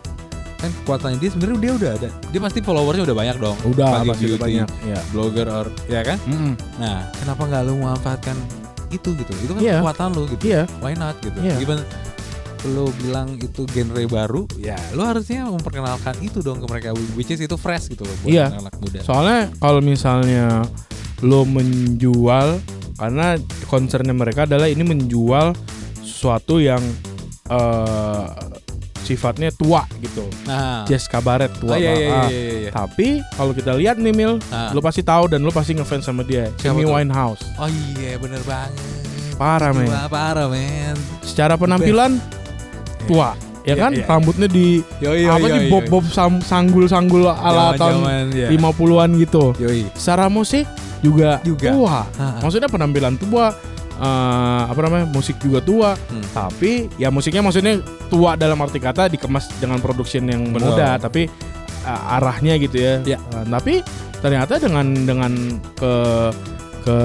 Speaker 3: kan kekuatannya dia sebenarnya dia udah ada dia pasti followersnya udah banyak dong
Speaker 2: Udah pasti udah
Speaker 3: beauty,
Speaker 2: banyak. Ya.
Speaker 3: blogger or ya kan
Speaker 2: Mm-mm.
Speaker 3: Nah, kenapa nggak lu memanfaatkan itu gitu? Itu kan
Speaker 2: Iya.
Speaker 3: kekuatan lu gitu.
Speaker 2: Iya.
Speaker 3: Why not gitu?
Speaker 2: Iya.
Speaker 3: Even lu bilang itu genre baru, ya lu harusnya memperkenalkan itu dong ke mereka which is itu fresh gitu loh buat
Speaker 2: Iya.
Speaker 3: anak muda.
Speaker 2: Soalnya kalau misalnya lo menjual karena concernnya mereka adalah ini menjual sesuatu yang eh sifatnya tua gitu.
Speaker 3: nah,
Speaker 2: Jazz kabaret tua
Speaker 3: oh, iya, iya, iya, iya, iya.
Speaker 2: Tapi kalau kita lihat nih Mil,
Speaker 3: Ah.
Speaker 2: lo pasti tahu dan lo pasti ngefans sama dia. Amy
Speaker 3: tuh?
Speaker 2: Winehouse.
Speaker 3: Oh iya bener banget.
Speaker 2: Parah men.
Speaker 3: Parah men.
Speaker 2: Secara penampilan tua, ya
Speaker 3: Iya,
Speaker 2: kan?
Speaker 3: iya.
Speaker 2: Rambutnya di
Speaker 3: Yoi,
Speaker 2: apa sih bob-bob sam- sanggul-sanggul ala tahun
Speaker 3: ya.
Speaker 2: 50-an gitu.
Speaker 3: Yoi.
Speaker 2: Secara musik juga,
Speaker 3: Juga.
Speaker 2: tua.
Speaker 3: Ah.
Speaker 2: Maksudnya penampilan tua, eh, apa namanya musik juga tua.
Speaker 3: Hmm.
Speaker 2: Tapi ya musiknya maksudnya tua dalam arti kata dikemas dengan production yang
Speaker 3: Betul.
Speaker 2: muda, tapi eh, arahnya gitu ya.
Speaker 3: Ya.
Speaker 2: Eh, tapi ternyata dengan dengan ke ke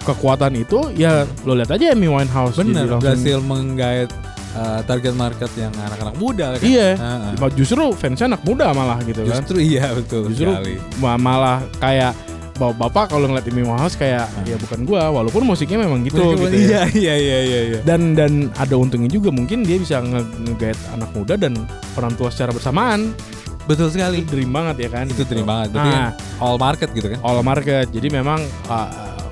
Speaker 2: kekuatan itu ya lo lihat aja Amy Winehouse
Speaker 3: Bener, berhasil menggait uh, target market yang anak-anak muda kan.
Speaker 2: Iya.
Speaker 3: Ah, ah.
Speaker 2: Justru fansnya anak muda malah gitu kan.
Speaker 3: Justru iya betul
Speaker 2: Justru
Speaker 3: sekali.
Speaker 2: ma- malah kayak bapak bapak kalau ngeliat Amy Winehouse kayak ya bukan gua walaupun musiknya memang gitu
Speaker 3: Bener,
Speaker 2: gitu ya.
Speaker 3: Iya iya iya iya iya.
Speaker 2: dan dan ada untungnya juga mungkin dia bisa nge- anak muda dan orang tua secara bersamaan
Speaker 3: Betul sekali.
Speaker 2: itu dream banget ya kan
Speaker 3: Itu dream banget. Berarti
Speaker 2: nah
Speaker 3: kan all market gitu kan.
Speaker 2: all market jadi memang uh,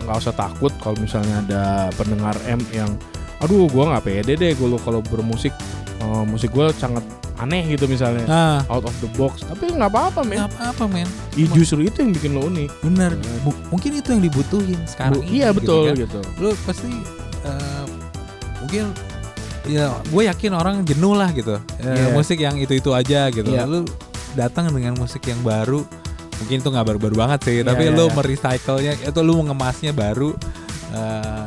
Speaker 2: nggak usah takut kalau misalnya ada pendengar M yang aduh gua nggak pede deh gue kalau bermusik uh, musik gua sangat aneh gitu misalnya
Speaker 3: Nah,
Speaker 2: out of the box tapi nggak apa-apa men
Speaker 3: nggak apa-apa men.
Speaker 2: Ih, justru itu yang bikin lo unik
Speaker 3: Bener. Bu- mungkin itu yang dibutuhin sekarang.
Speaker 2: Bu-
Speaker 3: ini,
Speaker 2: iya
Speaker 3: gitu
Speaker 2: betul
Speaker 3: kan.
Speaker 2: gitu,
Speaker 3: Lu pasti eh, mungkin ya gue yakin orang jenuh lah gitu. Eh,
Speaker 2: Iya.
Speaker 3: Musik yang itu-itu aja gitu.
Speaker 2: Iya.
Speaker 3: Lu datang dengan musik yang baru. Mungkin itu nggak baru-baru banget sih,
Speaker 2: Iya,
Speaker 3: tapi
Speaker 2: iya,
Speaker 3: lu
Speaker 2: iya.
Speaker 3: merecycle-nya itu lu mengemasnya baru. eh, nah,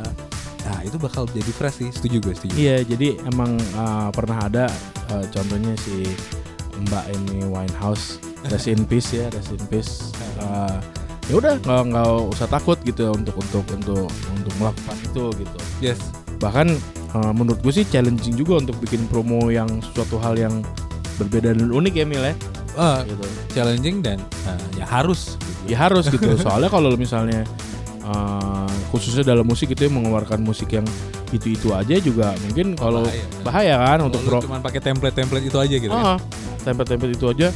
Speaker 3: itu bakal jadi fresh sih. Setuju gue, setuju.
Speaker 2: Iya, jadi emang uh, pernah ada uh, contohnya si Mbak Amy Winehouse, Rest in Peace ya, Rest in Peace. Uh, ya udah nggak nggak usah takut gitu untuk untuk untuk untuk melakukan itu gitu.
Speaker 3: Yes.
Speaker 2: Bahkan uh, menurut gue sih challenging juga untuk bikin promo yang suatu hal yang berbeda dan unik ya Mil ya.
Speaker 3: Eh,
Speaker 2: gitu.
Speaker 3: challenging dan eh, ya harus.
Speaker 2: Ya harus gitu. [LAUGHS] Soalnya kalau misalnya eh, khususnya dalam musik itu yang mengeluarkan musik yang itu-itu aja juga mungkin kalau
Speaker 3: bahaya.
Speaker 2: bahaya kan untuk
Speaker 3: Kalau
Speaker 2: pro
Speaker 3: lu cuman pakai template-template itu aja gitu. kan.
Speaker 2: Ah, template-template itu aja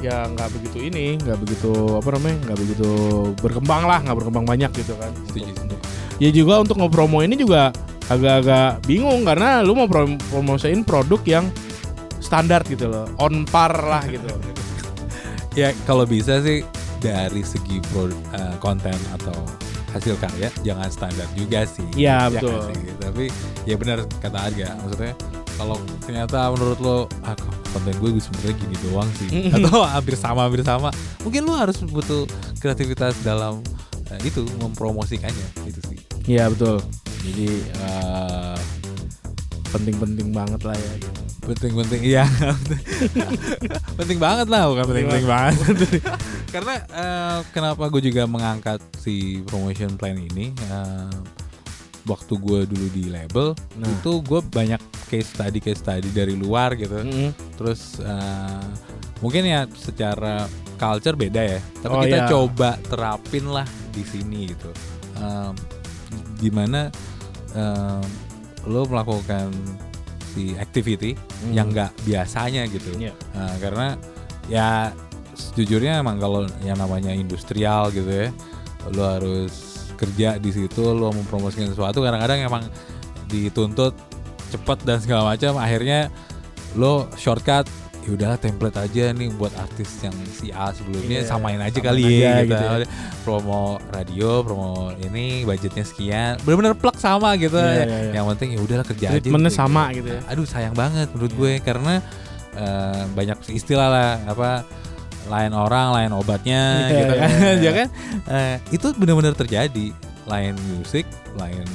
Speaker 2: ya nggak begitu ini, nggak begitu apa namanya, nggak begitu berkembang lah, nggak berkembang banyak gitu kan.
Speaker 3: Setuju.
Speaker 2: Ya juga untuk ngepromo ini juga agak-agak bingung karena lu mau prom- promosiin produk yang standar gitu loh, on par lah gitu. [LAUGHS]
Speaker 3: Ya kalau bisa sih dari segi pro, eh, konten atau hasil karya jangan standar juga sih.
Speaker 2: Iya,
Speaker 3: Ya
Speaker 2: betul.
Speaker 3: kan sih? Tapi ya benar kata Arga, maksudnya kalau ternyata menurut lo ah, konten gue gue sebenarnya gini doang sih atau [LAUGHS] hampir sama hampir sama mungkin lo harus butuh kreativitas dalam eh, itu mempromosikannya itu sih
Speaker 2: Iya betul. Jadi eh, penting-penting banget lah ya. Gitu.
Speaker 3: Penting-penting iya [LAUGHS] penting banget lah bukan penting-penting banget [LAUGHS] karena eh, kenapa gue juga mengangkat si promotion plan ini eh, waktu gue dulu di label
Speaker 2: Nah.
Speaker 3: itu gue banyak case study case study dari luar gitu
Speaker 2: Mm-mm.
Speaker 3: terus eh, mungkin ya secara culture beda ya tapi
Speaker 2: Oh,
Speaker 3: kita
Speaker 2: iya.
Speaker 3: coba terapin lah di sini gitu Em, gimana em, lo melakukan si activity
Speaker 2: Hmm.
Speaker 3: yang nggak biasanya gitu
Speaker 2: Iya.
Speaker 3: Nah, karena ya sejujurnya emang kalau yang namanya industrial gitu ya lo harus kerja di situ lo mempromosikan sesuatu kadang-kadang emang dituntut cepet dan segala macam akhirnya lo shortcut ya udahlah template aja nih buat artis yang si A sebelumnya
Speaker 2: Iya,
Speaker 3: samain aja
Speaker 2: samain
Speaker 3: kali
Speaker 2: aja
Speaker 3: ya gitu.
Speaker 2: gitu ya.
Speaker 3: promo radio promo ini budgetnya sekian bener-bener plug sama gitu
Speaker 2: Iya, iya, iya.
Speaker 3: yang penting ya udahlah kerja aja
Speaker 2: Treatmentnya
Speaker 3: gitu.
Speaker 2: sama gitu ya.
Speaker 3: aduh sayang banget menurut gue karena eh, banyak istilah lah apa lain orang lain obatnya
Speaker 2: Iya,
Speaker 3: gitu
Speaker 2: iya,
Speaker 3: kan
Speaker 2: iya. [LAUGHS]
Speaker 3: ya kan Eh, itu benar-benar terjadi lain musik lain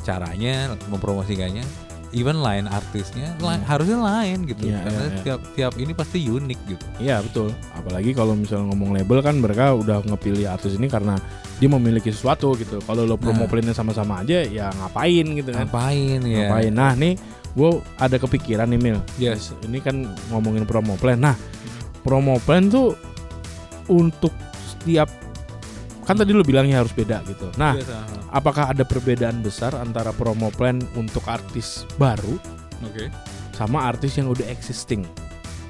Speaker 3: caranya mempromosikannya even lain artisnya lain-
Speaker 2: Hmm.
Speaker 3: harusnya lain gitu
Speaker 2: Iya,
Speaker 3: karena
Speaker 2: iya, iya.
Speaker 3: tiap tiap ini pasti unik gitu
Speaker 2: Iya betul. Apalagi kalau misalnya ngomong label kan mereka udah ngepilih artis ini karena dia memiliki sesuatu gitu. Kalau lo promo
Speaker 3: Nah.
Speaker 2: plannya sama-sama aja ya ngapain gitu kan?
Speaker 3: ngapain ya
Speaker 2: Ngapain? Nah nih gue ada kepikiran nih Mil.
Speaker 3: Yes.
Speaker 2: Ini kan ngomongin promo plan. Nah promo plan tuh untuk setiap kan tadi lo bilangnya harus beda gitu. Nah
Speaker 3: Biasa.
Speaker 2: apakah ada perbedaan besar antara promo plan untuk artis baru
Speaker 3: oke
Speaker 2: sama artis yang udah existing?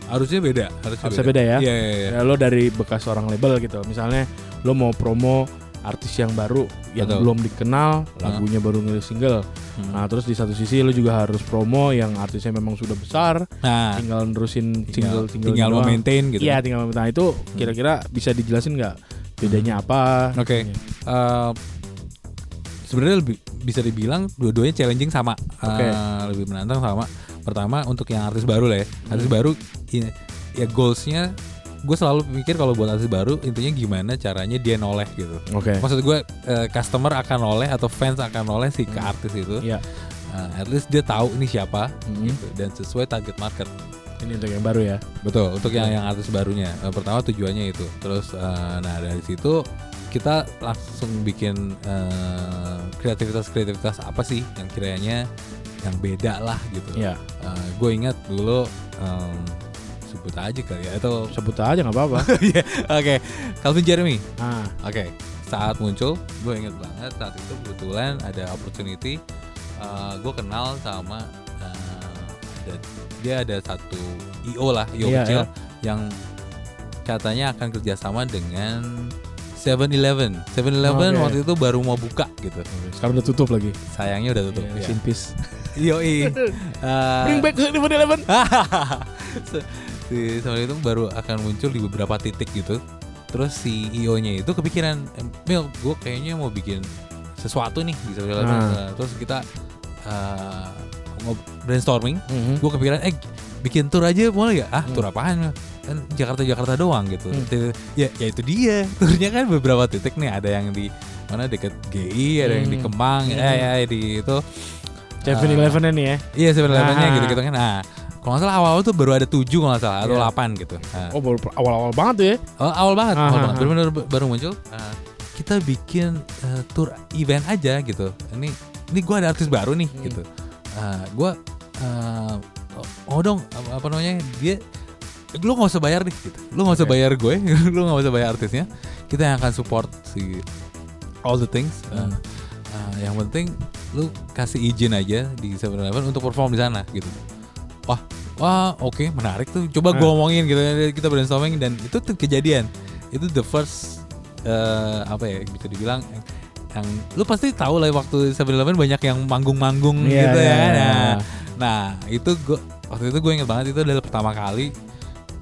Speaker 3: harusnya beda harusnya,
Speaker 2: Harusnya beda ya?
Speaker 3: iya iya iya.
Speaker 2: Ya, lo dari bekas orang label gitu. Misalnya lo mau promo artis yang baru yang
Speaker 3: Betul.
Speaker 2: belum dikenal, lagunya baru ngiris single.
Speaker 3: Hmm.
Speaker 2: Nah, terus di satu sisi lo juga harus promo yang artisnya memang sudah besar,
Speaker 3: nah
Speaker 2: tinggal nerusin
Speaker 3: tinggal,
Speaker 2: single-single
Speaker 3: tinggal
Speaker 2: doang.
Speaker 3: memaintain gitu
Speaker 2: Iya, tinggal nah itu kira-kira bisa dijelasin nggak bedanya apa?
Speaker 3: Oke.
Speaker 2: Iya.
Speaker 3: Eh, sebenarnya lebih bisa dibilang dua-duanya challenging sama
Speaker 2: Oke.
Speaker 3: Eh, lebih menantang sama pertama untuk yang artis baru lah ya artis
Speaker 2: Hmm.
Speaker 3: baru ya goalsnya gue selalu mikir kalau buat artis baru intinya gimana caranya dia noleh gitu
Speaker 2: Oke.
Speaker 3: maksud gue eh, customer akan noleh atau fans akan noleh si ke
Speaker 2: Hmm.
Speaker 3: artis itu
Speaker 2: Iya.
Speaker 3: Eh, at least dia tahu ini siapa
Speaker 2: Hmm.
Speaker 3: gitu, dan sesuai target market
Speaker 2: Ini untuk yang baru ya.
Speaker 3: Betul, untuk yang yang artis barunya. Eh, pertama tujuannya itu. Terus eh, nah dari situ kita langsung bikin eh, kreativitas-kreativitas apa sih yang kiranya yang beda lah gitu.
Speaker 2: Iya.
Speaker 3: gue ingat dulu em, sebut aja kali ya atau
Speaker 2: Sebut aja nggak apa-apa. [LAUGHS]
Speaker 3: Iya, Oke, Calvin Jeremy.
Speaker 2: nah,
Speaker 3: Oke, saat muncul, gue inget banget saat itu kebetulan ada opportunity, gue kenal sama eh, ada, dia ada satu io lah, io
Speaker 2: Iya,
Speaker 3: kecil
Speaker 2: iya.
Speaker 3: yang katanya akan kerjasama dengan 7-Eleven. 7-Eleven
Speaker 2: Oke.
Speaker 3: waktu itu baru mau buka gitu.
Speaker 2: sekarang udah tutup lagi.
Speaker 3: Sayangnya udah tutup.
Speaker 2: Iya,
Speaker 3: ya.
Speaker 2: Simpis. [LAUGHS]
Speaker 3: Yoi. Eh,
Speaker 2: Bring back to 7-Eleven. [LAUGHS]
Speaker 3: si sama itu baru akan muncul di beberapa titik gitu terus si io-nya itu kepikiran Mil gue kayaknya mau bikin sesuatu nih bisa bilang
Speaker 2: Ah.
Speaker 3: terus kita uh, brainstorming
Speaker 2: Mhm.
Speaker 3: gue kepikiran eh bikin tour aja boleh ya ah
Speaker 2: Hmm.
Speaker 3: tour apaan kan Jakarta Jakarta doang gitu. Titik- ya ya itu dia [LAUGHS] turnya kan beberapa titik nih ada yang di mana deket GI ada yang di
Speaker 2: Hmm.
Speaker 3: Kemang
Speaker 2: Hmm.
Speaker 3: ya ya di itu
Speaker 2: 7-Eleven nih ya.
Speaker 3: Iya sebenarnya
Speaker 2: Ah.
Speaker 3: gitu-gitu kan. Nah, kalau nggak salah awal-awal tuh baru ada tujuh kalau nggak salah atau
Speaker 2: Iya.
Speaker 3: delapan gitu. Nah,
Speaker 2: Oh, baru awal-awal banget tuh ya.
Speaker 3: awal, awal banget,
Speaker 2: Ah,
Speaker 3: awal
Speaker 2: ah,
Speaker 3: banget.
Speaker 2: ah.
Speaker 3: Benar-benar baru muncul. Nah, kita bikin eh, tour event aja gitu. Ini ini gue ada artis baru nih
Speaker 2: Hmm.
Speaker 3: gitu. Nah, gue eh, oh dong apa, namanya dia lu nggak usah bayar deh gitu. Lu nggak usah
Speaker 2: Oke.
Speaker 3: bayar gue, [LAUGHS] lu nggak usah bayar artisnya. Kita yang akan support si all the things. Uh,
Speaker 2: Hmm.
Speaker 3: uh, yang penting lu kasih izin aja di 7-Eleven untuk perform di sana gitu. Wah, wah, oke, menarik tuh. Coba gue
Speaker 2: Hmm.
Speaker 3: ngomongin gitu, kita brainstorming dan itu tuh kejadian. Itu the first eh, apa ya bisa dibilang yang, lu pasti tahu lah waktu 7-Eleven banyak yang manggung-manggung
Speaker 2: Iya,
Speaker 3: gitu
Speaker 2: iya,
Speaker 3: ya.
Speaker 2: iya.
Speaker 3: Nah, nah, itu gue waktu itu gue inget banget itu adalah pertama kali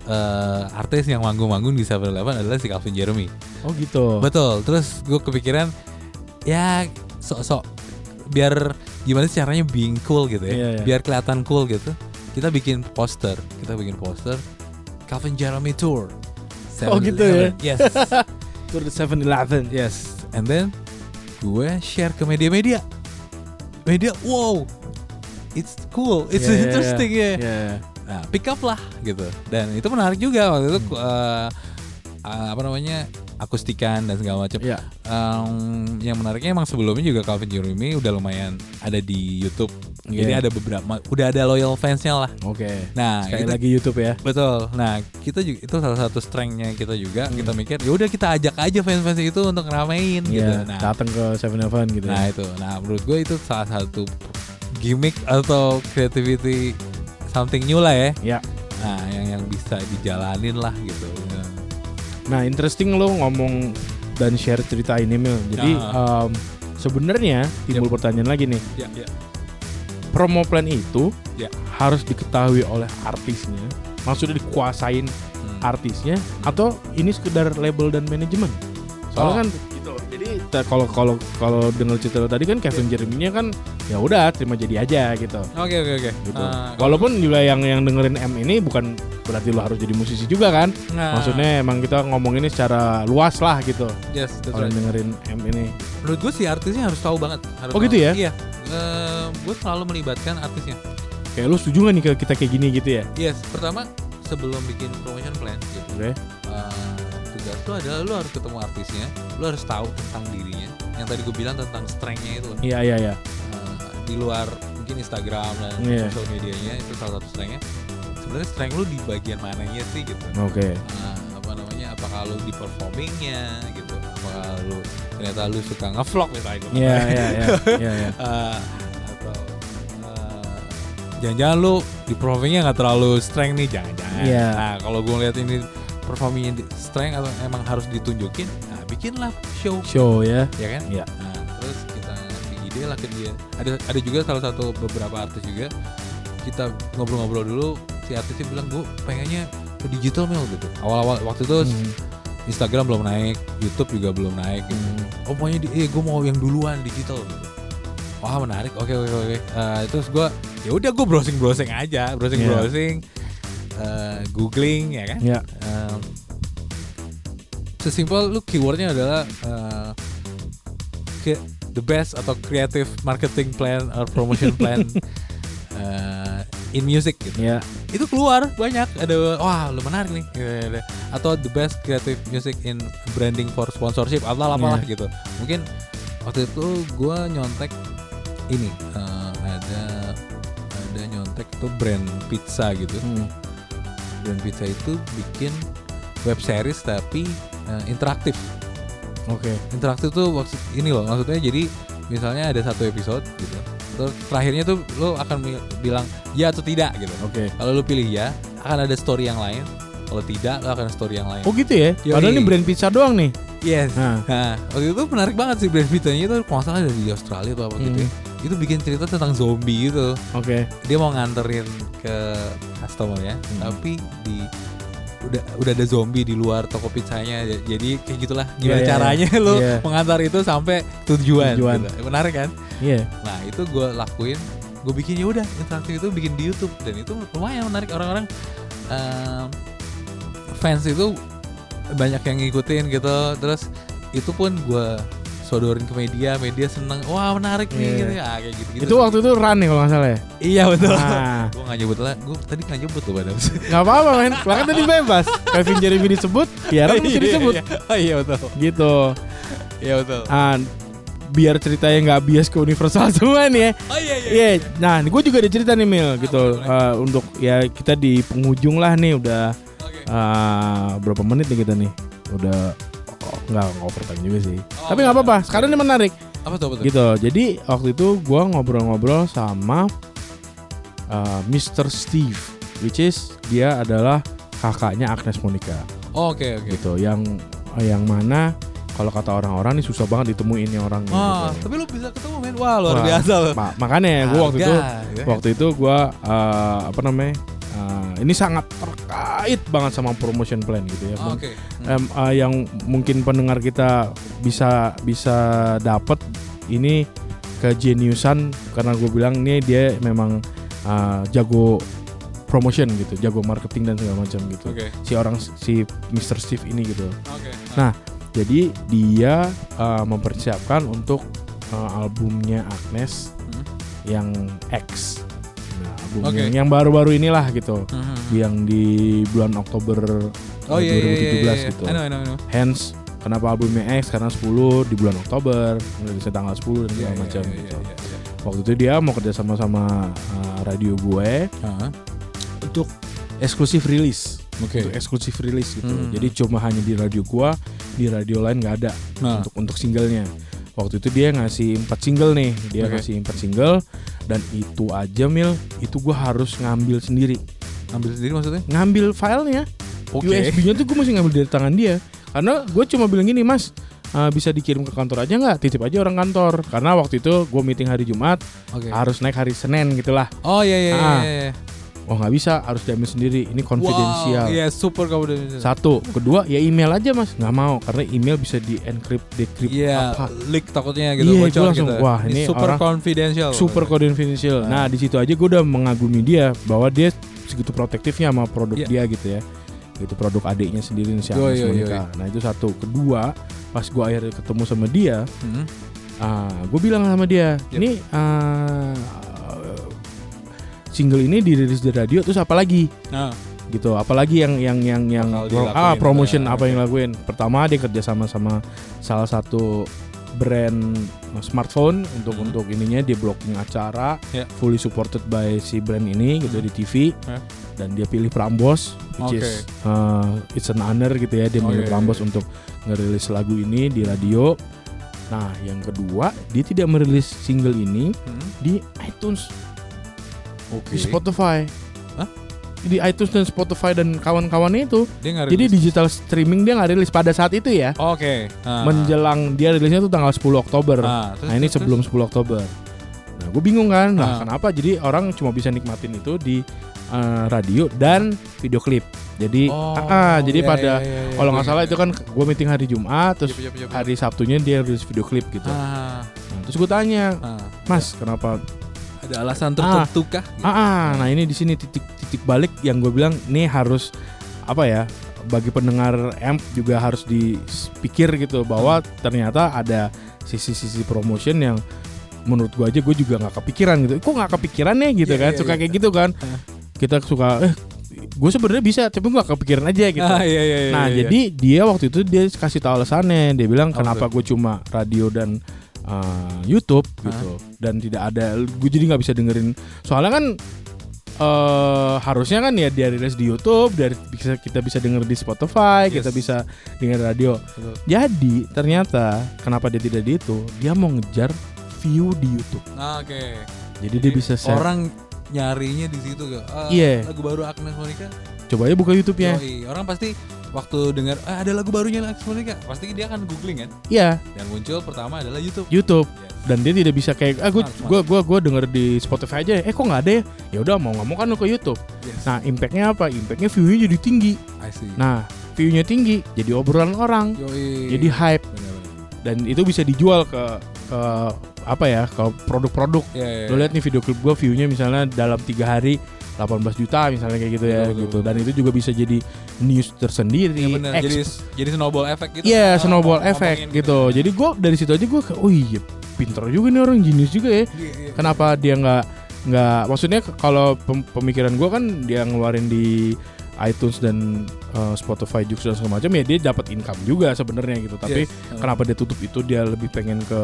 Speaker 3: eh, artis yang manggung-manggung di 7-Eleven adalah si Calvin Jeremy.
Speaker 2: Oh gitu.
Speaker 3: Betul. Terus gue kepikiran ya sok-sok biar gimana sih caranya being cool gitu ya.
Speaker 2: Iya, iya.
Speaker 3: Biar kelihatan cool gitu. Kita bikin poster. Kita bikin poster Calvin Jeremy Tour.
Speaker 2: Oh, gitu ya?
Speaker 3: 7-Eleven. Yes. [LAUGHS]
Speaker 2: Tour the 7-Eleven.
Speaker 3: yes. And then gue share ke media-media. Media, wow. It's cool. It's
Speaker 2: iya,
Speaker 3: interesting ya.
Speaker 2: Iya.
Speaker 3: Nah, pick up lah gitu. Dan itu menarik juga waktu itu eh, eh, apa namanya? akustikan dan segala macam.
Speaker 2: Iya.
Speaker 3: Em, yang menariknya emang sebelumnya juga Calvin Jeremy udah lumayan ada di YouTube.
Speaker 2: Iya.
Speaker 3: Jadi ada beberapa udah ada loyal fansnya lah.
Speaker 2: Oke.
Speaker 3: Nah,
Speaker 2: Sekali
Speaker 3: itu-
Speaker 2: lagi YouTube ya.
Speaker 3: betul. Nah, kita juga itu salah satu strengthnya kita juga. Kita mikir ya udah kita ajak aja fans-fans itu untuk ngeramein gitu.
Speaker 2: Iya.
Speaker 3: Nah,
Speaker 2: Datang ke 7-Eleven gitu.
Speaker 3: nah
Speaker 2: ya.
Speaker 3: itu. Nah, menurut gue itu salah satu gimmick atau creativity something new lah ya.
Speaker 2: Ya.
Speaker 3: Nah, yang yang bisa dijalanin lah gitu.
Speaker 2: Nah, interesting lo ngomong dan share cerita ini Mil. Jadi
Speaker 3: Ah.
Speaker 2: em, sebenarnya timbul pertanyaan lagi nih.
Speaker 3: Ya, ya.
Speaker 2: Promo plan itu
Speaker 3: Ya.
Speaker 2: harus diketahui oleh artisnya. Maksudnya dikuasain
Speaker 3: Hmm.
Speaker 2: artisnya atau ini sekedar label dan manajemen? Soalnya
Speaker 3: Oh.
Speaker 2: kan. Jadi kalau kalau kalau dengar cerita lo tadi kan Kevin Jeremy-nya kan ya udah terima jadi aja gitu.
Speaker 3: Oke, oke, oke.
Speaker 2: Gitu.
Speaker 3: Ah,
Speaker 2: Walaupun juga yang yang dengerin M ini bukan berarti lo harus jadi musisi juga kan?
Speaker 3: nah,
Speaker 2: Maksudnya emang kita ngomong ini secara luas lah gitu.
Speaker 3: yes, that's
Speaker 2: Kalau
Speaker 3: right.
Speaker 2: dengerin M ini.
Speaker 3: Menurut gue sih artisnya harus tahu banget. Harus
Speaker 2: Oh,
Speaker 3: tahu.
Speaker 2: gitu ya?
Speaker 3: Iya. Eh, gue selalu melibatkan artisnya.
Speaker 2: Kayak lu setuju gak nih kalau kita kayak gini gitu ya?
Speaker 3: Yes. Pertama sebelum bikin promotion plan gitu.
Speaker 2: Oke.
Speaker 3: eh, tugas lu adalah lu harus ketemu artisnya, lu harus tahu tentang dirinya. Yang tadi gue bilang tentang strength-nya itu.
Speaker 2: Iya iya iya.
Speaker 3: Eh, di luar mungkin Instagram dan
Speaker 2: Iya.
Speaker 3: social medianya itu salah satu strength-nya. Sebenarnya strength lu di bagian mananya sih gitu.
Speaker 2: Oke.
Speaker 3: Nah, apa namanya apakah lu di performingnya gitu apakah lu ternyata lu suka ngevlog misalnya gitu.
Speaker 2: Iya iya iya. [LAUGHS] Iya iya.
Speaker 3: Eh, atau eh, jangan-jangan lu di performingnya nggak terlalu strength nih jangan-jangan
Speaker 2: Iya.
Speaker 3: nah kalau gue lihat ini performingnya di- strength atau emang harus ditunjukin nah bikinlah show
Speaker 2: Show ya.
Speaker 3: ya kan
Speaker 2: Iya.
Speaker 3: nah terus kita ngasih ide lah ke dia ada ada juga salah satu beberapa artis juga kita ngobrol-ngobrol dulu si artisnya bilang gue pengennya ke digital mail gitu awal-awal waktu itu
Speaker 2: Hmm.
Speaker 3: Instagram belum naik YouTube juga belum naik gitu.
Speaker 2: Hmm.
Speaker 3: oh pokoknya di, eh gue mau yang duluan digital gitu wah menarik oke oke oke Eh, terus gue ya udah gue browsing browsing aja browsing
Speaker 2: Iya.
Speaker 3: browsing eh, googling ya kan
Speaker 2: Iya.
Speaker 3: Em, sesimpel lu keywordnya adalah ke the best atau creative marketing plan or promotion [LAUGHS] plan eh, in music gitu
Speaker 2: Iya.
Speaker 3: itu keluar banyak ada wah lu menarik nih Gitu, gitu. atau the best creative music in branding for sponsorship atau apalah
Speaker 2: Iya.
Speaker 3: gitu mungkin waktu itu gue nyontek ini eh, ada ada nyontek tuh brand pizza gitu
Speaker 2: Hmm.
Speaker 3: Brand pizza itu bikin web series tapi eh, interaktif
Speaker 2: Oke.
Speaker 3: interaktif tuh maksud ini loh maksudnya jadi misalnya ada satu episode gitu terus terakhirnya tuh lo akan bilang ya atau tidak gitu
Speaker 2: Oke.
Speaker 3: kalau lu pilih ya, akan ada story yang lain. Kalau tidak, lu akan story yang lain.
Speaker 2: Oh gitu ya?
Speaker 3: Yoi.
Speaker 2: Padahal ini brand pizza doang nih.
Speaker 3: yes.
Speaker 2: Nah.
Speaker 3: Nah, waktu itu menarik banget sih brand pizzanya itu kalau salah dari Australia atau apa gitu. ya. Itu bikin cerita tentang zombie gitu.
Speaker 2: Oke.
Speaker 3: Dia mau nganterin ke customer ya,
Speaker 2: Hmm.
Speaker 3: tapi di udah udah ada zombie di luar toko pizzanya jadi kayak gitulah
Speaker 2: Iya,
Speaker 3: gimana
Speaker 2: iya,
Speaker 3: caranya lu
Speaker 2: Iya.
Speaker 3: mengantar itu sampai tujuan,
Speaker 2: Tujuan.
Speaker 3: gitu. menarik kan
Speaker 2: Iya.
Speaker 3: Nah itu gue lakuin, gue bikin ya udah interaktif itu bikin di YouTube dan itu lumayan menarik orang-orang em, fans itu banyak yang ngikutin gitu. Terus itu pun gue sodorin ke media, media seneng, wah menarik nih
Speaker 2: Iya.
Speaker 3: gitu ya kayak gitu. -gitu
Speaker 2: Itu waktu itu run nih kalau nggak salah ya.
Speaker 3: iya betul. [LAUGHS]
Speaker 2: Nah,
Speaker 3: gue gak nyebut lah, gue tadi gak nyebut tuh pada
Speaker 2: nggak apa-apa men. Bahkan tadi bebas. Kevin Jeremy disebut, ya mesti disebut.
Speaker 3: Oh iya betul.
Speaker 2: Gitu.
Speaker 3: Iya betul.
Speaker 2: Ah, biar ceritanya nggak bias ke universal [LAUGHS] semua nih ya.
Speaker 3: Oh iya iya.
Speaker 2: Iya, nah gue juga ada cerita nih Mil gitu. Eh, untuk ya kita di penghujung lah nih udah Eh, berapa menit nih kita nih? Udah oh, nggak overtime juga sih.
Speaker 3: Oh,
Speaker 2: Tapi nggak apa-apa. Sekarang ini menarik.
Speaker 3: Apa tuh apa tuh?
Speaker 2: Gitu. Jadi waktu itu gua ngobrol-ngobrol sama uh, Mr. Steve, which is dia adalah kakaknya Agnes Monica.
Speaker 3: Oh, Oke oke.
Speaker 2: Gitu. Yang yang mana kalau kata orang-orang nih susah banget ditemuin nih orang.
Speaker 3: Wah,
Speaker 2: gitu.
Speaker 3: tapi lu bisa ketemu men. Wah, luar
Speaker 2: Wah,
Speaker 3: biasa loh.
Speaker 2: Ma- makanya gue waktu itu
Speaker 3: ya.
Speaker 2: waktu itu gue uh, apa namanya uh, ini sangat terkait banget sama promotion plan gitu ya.
Speaker 3: Oh, Oke. Hmm.
Speaker 2: Em, uh, yang mungkin pendengar kita bisa bisa dapat ini kejeniusan karena gue bilang nih dia memang uh, jago promotion gitu, jago marketing dan segala macam gitu.
Speaker 3: Oke.
Speaker 2: Si orang si Mr. Steve ini gitu.
Speaker 3: Oke.
Speaker 2: Nah, jadi dia uh, mempersiapkan untuk uh, albumnya Agnes
Speaker 3: Hmm.
Speaker 2: yang X. Album
Speaker 3: Oke.
Speaker 2: yang, yang baru-baru inilah gitu.
Speaker 3: Mhm.
Speaker 2: Yang di bulan Oktober
Speaker 3: Oh iya iya iya.
Speaker 2: 2017
Speaker 3: iya.
Speaker 2: gitu.
Speaker 3: I know, I know, I know.
Speaker 2: Hence kenapa albumnya X karena 10 di bulan Oktober, rilisnya tanggal 10 dan
Speaker 3: Iya,
Speaker 2: segala
Speaker 3: iya,
Speaker 2: macam
Speaker 3: iya,
Speaker 2: gitu.
Speaker 3: iya, iya.
Speaker 2: Waktu itu dia mau kerja sama sama uh, radio gue
Speaker 3: Ah,
Speaker 2: untuk eksklusif rilis.
Speaker 3: Oke.
Speaker 2: Untuk eksklusif rilis gitu.
Speaker 3: Hmm.
Speaker 2: Jadi cuma hanya di radio gua, di radio lain nggak ada
Speaker 3: Nah,
Speaker 2: untuk untuk singlenya. Waktu itu dia ngasih empat single nih, dia
Speaker 3: Oke.
Speaker 2: ngasih empat single dan itu aja mil, itu gua harus ngambil sendiri,
Speaker 3: ambil sendiri maksudnya?
Speaker 2: ngambil filenya,
Speaker 3: Oke.
Speaker 2: USB-nya tuh gue masih ngambil dari tangan dia, karena gue cuma bilang gini mas, uh, bisa dikirim ke kantor aja nggak? Titip aja orang kantor, karena waktu itu gue meeting hari Jumat,
Speaker 3: Oke.
Speaker 2: harus naik hari Senin gitulah.
Speaker 3: Oh iya iya iya,
Speaker 2: Ah.
Speaker 3: iya. iya.
Speaker 2: Oh nggak bisa, harus diambil sendiri, ini konfidensial.
Speaker 3: Wow, iya super confidential.
Speaker 2: Satu, kedua ya email aja mas, nggak mau karena email bisa di encrypt, decrypt
Speaker 3: Iya,
Speaker 2: apa.
Speaker 3: leak takutnya gitu
Speaker 2: Iya,
Speaker 3: bocor
Speaker 2: gua langsung,
Speaker 3: gitu.
Speaker 2: wah, ini
Speaker 3: super
Speaker 2: orang
Speaker 3: confidential.
Speaker 2: super confidential.
Speaker 3: Nah.
Speaker 2: Nah di situ aja gue udah mengagumi dia bahwa dia segitu protektifnya sama produk
Speaker 3: Iya.
Speaker 2: dia gitu ya. Itu produk adiknya sendiri si Agnes Monica. Nah itu satu. Kedua pas gue akhirnya ketemu sama dia,
Speaker 3: Hmm.
Speaker 2: ah gue bilang sama dia,
Speaker 3: Yep.
Speaker 2: ini ah, single ini dirilis di radio terus apa lagi?
Speaker 3: Nah,
Speaker 2: gitu apalagi yang yang yang yang
Speaker 3: Bakal
Speaker 2: ah promotion
Speaker 3: ya,
Speaker 2: apa yang lakuin pertama dia kerja sama sama salah satu brand smartphone untuk
Speaker 3: Hmm.
Speaker 2: untuk ininya dia blocking acara
Speaker 3: Ya.
Speaker 2: fully supported by si brand ini gitu di TV
Speaker 3: Ya.
Speaker 2: dan dia pilih Prambos which
Speaker 3: Oke.
Speaker 2: is uh, it's an honor gitu ya dia
Speaker 3: Oh,
Speaker 2: milih
Speaker 3: iya,
Speaker 2: Prambos
Speaker 3: iya.
Speaker 2: untuk ngerilis lagu ini di radio nah yang kedua dia tidak merilis single ini
Speaker 3: hmm.
Speaker 2: di iTunes
Speaker 3: oke.
Speaker 2: di Spotify
Speaker 3: Hah?
Speaker 2: di iTunes dan Spotify dan kawan-kawannya itu
Speaker 3: Dia
Speaker 2: jadi digital streaming dia nggak rilis pada saat itu ya.
Speaker 3: Oke. Nah.
Speaker 2: Menjelang dia rilisnya tuh tanggal 10 Oktober.
Speaker 3: Nah, terus-
Speaker 2: nah ini
Speaker 3: terus-
Speaker 2: sebelum 10 Oktober. Nah gue bingung kan. Nah
Speaker 3: Ah.
Speaker 2: kenapa? Jadi orang cuma bisa nikmatin itu di eh, radio dan video klip. Jadi
Speaker 3: Oh,
Speaker 2: ah, ah, jadi
Speaker 3: iya,
Speaker 2: pada
Speaker 3: iya, iya, iya,
Speaker 2: kalau
Speaker 3: gue
Speaker 2: nggak salah
Speaker 3: ingat.
Speaker 2: itu kan gue meeting hari Jumat terus
Speaker 3: yup, yup, yup.
Speaker 2: hari Sabtunya dia rilis video klip gitu.
Speaker 3: Ah,
Speaker 2: Nah, terus gue tanya,
Speaker 3: ah.
Speaker 2: Mas kenapa
Speaker 3: ada alasan tertentu kah?
Speaker 2: Ah, ah, nah ini di sini titik titik balik yang gue bilang ini harus apa ya bagi pendengar amp juga harus dipikir gitu bahwa ternyata ada sisi-sisi promotion yang menurut gue aja gue juga nggak kepikiran gitu. Kok nggak kepikiran nih gitu
Speaker 3: Iya,
Speaker 2: kan?
Speaker 3: iya,
Speaker 2: Suka
Speaker 3: iya.
Speaker 2: kayak gitu kan?
Speaker 3: Ah.
Speaker 2: Kita suka eh gue sebenarnya bisa tapi gue nggak kepikiran aja gitu.
Speaker 3: Ah, iya, iya, iya,
Speaker 2: Nah,
Speaker 3: iya.
Speaker 2: jadi dia waktu itu dia kasih tahu alasannya. Dia bilang
Speaker 3: Apa
Speaker 2: kenapa gue cuma radio dan uh, YouTube gitu dan tidak ada gue jadi nggak bisa dengerin. Soalnya kan eh harusnya kan ya dia rilis di YouTube, dari bisa kita bisa denger di Spotify, kita
Speaker 3: Yes.
Speaker 2: bisa denger radio.
Speaker 3: Betul.
Speaker 2: Jadi ternyata kenapa dia tidak di itu? Dia mau ngejar view di YouTube.
Speaker 3: Ah, Oke.
Speaker 2: Jadi, dia bisa share.
Speaker 3: orang nyarinya di situ gak? Ah,
Speaker 2: Iya.
Speaker 3: Lagu baru Agnes Monica.
Speaker 2: Coba aja buka YouTube-nya.
Speaker 3: Yoi. Orang pasti waktu dengar ah, ada lagu barunya Agnes Monica, pasti dia akan googling kan.
Speaker 2: Iya,
Speaker 3: Dan muncul pertama adalah YouTube.
Speaker 2: YouTube.
Speaker 3: Yes.
Speaker 2: dan dia tidak bisa kayak ah gue gue gue gue denger di Spotify aja eh kok nggak ada ya ya udah mau nggak mau kan lu ke YouTube
Speaker 3: Yes.
Speaker 2: nah impactnya apa impactnya viewnya jadi tinggi
Speaker 3: I see.
Speaker 2: nah viewnya tinggi jadi obrolan orang
Speaker 3: Yoi.
Speaker 2: jadi hype
Speaker 3: Benar-benar.
Speaker 2: dan itu bisa dijual ke ke apa ya ke produk-produk
Speaker 3: Iya, iya.
Speaker 2: lo lihat nih video klip gue viewnya misalnya dalam tiga hari 18 juta misalnya kayak gitu ya
Speaker 3: Betul,
Speaker 2: gitu
Speaker 3: betul.
Speaker 2: dan itu juga bisa jadi news tersendiri
Speaker 3: Iya benar.
Speaker 2: Ex-
Speaker 3: Jadi jadi snowball effect gitu.
Speaker 2: Iya,
Speaker 3: Ah,
Speaker 2: snowball effect gitu. Jadi gue dari situ aja gue, oh iya, pinter juga nih orang jenius juga ya.
Speaker 3: Iya, iya.
Speaker 2: Kenapa dia nggak nggak? Maksudnya kalau pem- pemikiran gue kan dia ngeluarin di iTunes dan uh, Spotify juga dan segala macam ya dia dapat income juga sebenarnya gitu. Tapi
Speaker 3: Yes. Ah.
Speaker 2: kenapa dia tutup itu dia lebih pengen ke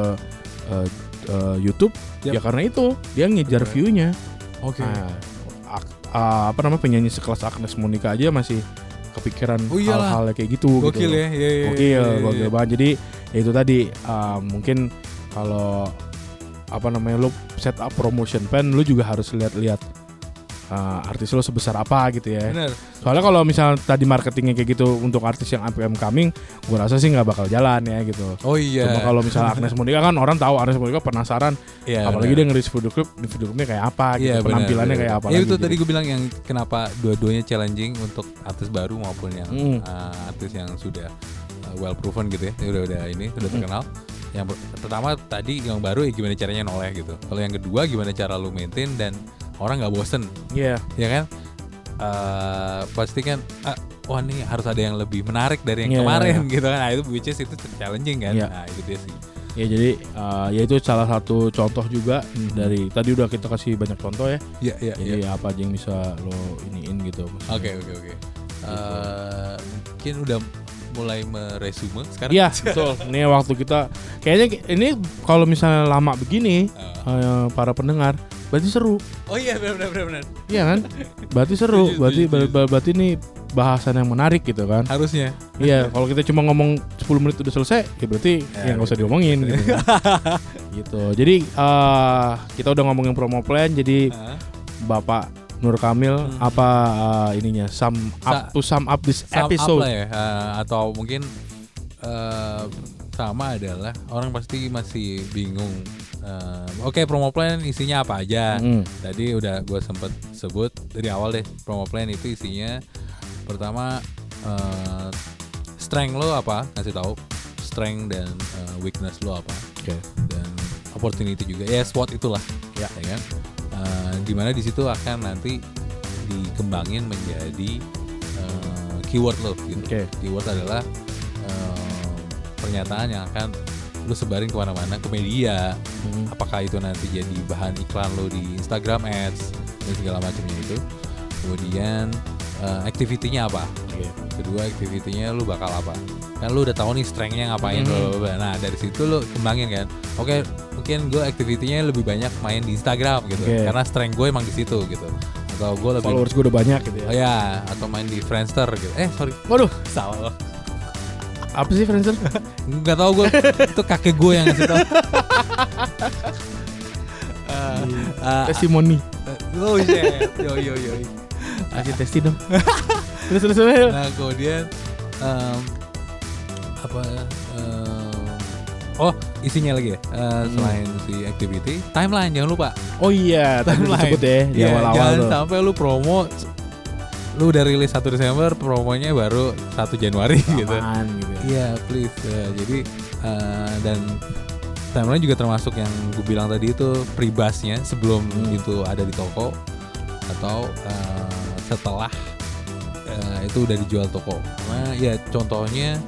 Speaker 2: uh, uh, YouTube?
Speaker 3: Yap.
Speaker 2: Ya karena itu dia ngejar
Speaker 3: Bener.
Speaker 2: view-nya.
Speaker 3: Oke.
Speaker 2: Nah, ak- uh, apa namanya penyanyi sekelas Agnes Monica aja masih kepikiran
Speaker 3: Oh
Speaker 2: hal-hal kayak gitu
Speaker 3: Gokil
Speaker 2: gitu.
Speaker 3: ya. Iya, iya,
Speaker 2: Gokil,
Speaker 3: iya, iya,
Speaker 2: gokil
Speaker 3: iya.
Speaker 2: banget. Jadi ya itu tadi uh, mungkin kalau apa namanya lu set up promotion plan lu juga harus lihat-lihat uh, artis lu sebesar apa gitu ya.
Speaker 3: Bener.
Speaker 2: Soalnya kalau misalnya tadi marketingnya kayak gitu untuk artis yang and coming, gua rasa sih nggak bakal jalan ya gitu.
Speaker 3: Oh iya.
Speaker 2: Cuma kalau misalnya Agnes Monica kan orang tahu Agnes Monica penasaran,
Speaker 3: Iya,
Speaker 2: apalagi
Speaker 3: bener.
Speaker 2: dia ngeris video clip, di video clipnya kayak apa gitu,
Speaker 3: benar,
Speaker 2: penampilannya
Speaker 3: benar.
Speaker 2: kayak apa
Speaker 3: Iya
Speaker 2: lagi.
Speaker 3: itu
Speaker 2: gitu.
Speaker 3: tadi gue bilang yang kenapa dua-duanya challenging untuk artis baru maupun yang
Speaker 2: Mm.
Speaker 3: uh, artis yang sudah uh, well proven gitu ya, udah udah ini udah
Speaker 2: Mm.
Speaker 3: terkenal. Yang per- pertama tadi yang baru ya gimana caranya noleh gitu. Kalau yang kedua gimana cara lu maintain dan orang nggak bosen,
Speaker 2: Iya.
Speaker 3: ya kan? Eh, pasti kan ah, wah nih harus ada yang lebih menarik dari yang
Speaker 2: Iya,
Speaker 3: kemarin
Speaker 2: iya. [LAUGHS]
Speaker 3: gitu kan. Nah, itu which is itu challenging kan.
Speaker 2: Iya.
Speaker 3: Nah, itu dia sih.
Speaker 2: Ya jadi uh, ya itu salah satu contoh juga
Speaker 3: Mhm.
Speaker 2: dari tadi udah kita kasih banyak contoh ya.
Speaker 3: Iya, iya, iya.
Speaker 2: Jadi apa aja yang bisa lo iniin gitu.
Speaker 3: Oke oke oke. Eh, Mungkin udah mulai meresume sekarang.
Speaker 2: Iya [LAUGHS] betul. Ini waktu kita kayaknya ini kalau misalnya lama begini
Speaker 3: Eh,
Speaker 2: uh, para pendengar berarti seru.
Speaker 3: oh iya benar benar benar.
Speaker 2: Iya kan? Berarti seru. Berarti
Speaker 3: setuju,
Speaker 2: ber- ber- berarti ini bahasan yang menarik gitu kan.
Speaker 3: Harusnya.
Speaker 2: Iya, kalau kita cuma ngomong 10 menit udah selesai, ya berarti
Speaker 3: Ya,
Speaker 2: ya nggak usah diomongin gitu. kan. [LAUGHS] gitu. Jadi eh kita udah ngomongin promo plan, jadi
Speaker 3: Hah?
Speaker 2: Bapak Nur Kamil
Speaker 3: Hmm.
Speaker 2: apa eh, ininya sum
Speaker 3: Sa-
Speaker 2: up to sum up this
Speaker 3: Sum up
Speaker 2: episode.
Speaker 3: lah ya eh, atau mungkin eh, sama adalah orang pasti masih bingung. Eh, Oke promo plan isinya apa aja?
Speaker 2: Mm.
Speaker 3: Tadi udah gue sempet sebut dari awal deh promo plan itu isinya pertama eh, strength lo apa ngasih tahu strength dan eh, weakness lo apa
Speaker 2: Oke.
Speaker 3: dan opportunity juga ya SWOT itulah
Speaker 2: Ya.
Speaker 3: ya kan Eh, di mana di situ akan nanti dikembangin menjadi eh, keyword lo gitu
Speaker 2: Oke.
Speaker 3: keyword adalah eh, pernyataan yang akan lu sebarin ke mana-mana ke media.
Speaker 2: Mm.
Speaker 3: apakah itu nanti jadi bahan iklan lo di Instagram Ads dan segala macamnya itu. Kemudian eh, activity-nya apa?
Speaker 2: Oke.
Speaker 3: kedua activity-nya lu bakal apa? Kan lu udah tahu nih strength-nya ngapain bla, bla. nah dari situ lu kembangin kan? Oke mungkin gue activity-nya lebih banyak main di Instagram gitu.
Speaker 2: Oke.
Speaker 3: karena strength gue emang di situ gitu. Atau gue lebih
Speaker 2: Followers gue udah banyak gitu
Speaker 3: oh
Speaker 2: ya.
Speaker 3: ya atau main di Friendster gitu. Eh sorry.
Speaker 2: Waduh, [LAUGHS]
Speaker 3: salah
Speaker 2: apa sih Friendster?
Speaker 3: nggak tahu gue itu kakek gue yang ngasih tahu Ah,
Speaker 2: Testimoni.
Speaker 3: oh shit yo yo yo
Speaker 2: Kasih testi dong. [LAUGHS] terus terus terus.
Speaker 3: Nah kemudian em, apa? em, oh isinya lagi ya Eh, selain si activity, timeline jangan lupa.
Speaker 2: Oh iya,
Speaker 3: Timeline.
Speaker 2: disebut ya di
Speaker 3: Iya,
Speaker 2: awal-awal
Speaker 3: jangan
Speaker 2: tuh.
Speaker 3: sampai lu promo lu udah rilis 1 Desember promonya baru 1 Januari gitu.
Speaker 2: Aman gitu. Ya.
Speaker 3: Iya please ya, jadi eh, dan timeline juga termasuk yang gue bilang tadi itu pribasnya sebelum
Speaker 2: Hmm.
Speaker 3: itu ada di toko atau eh, setelah eh, itu udah dijual toko. Nah ya contohnya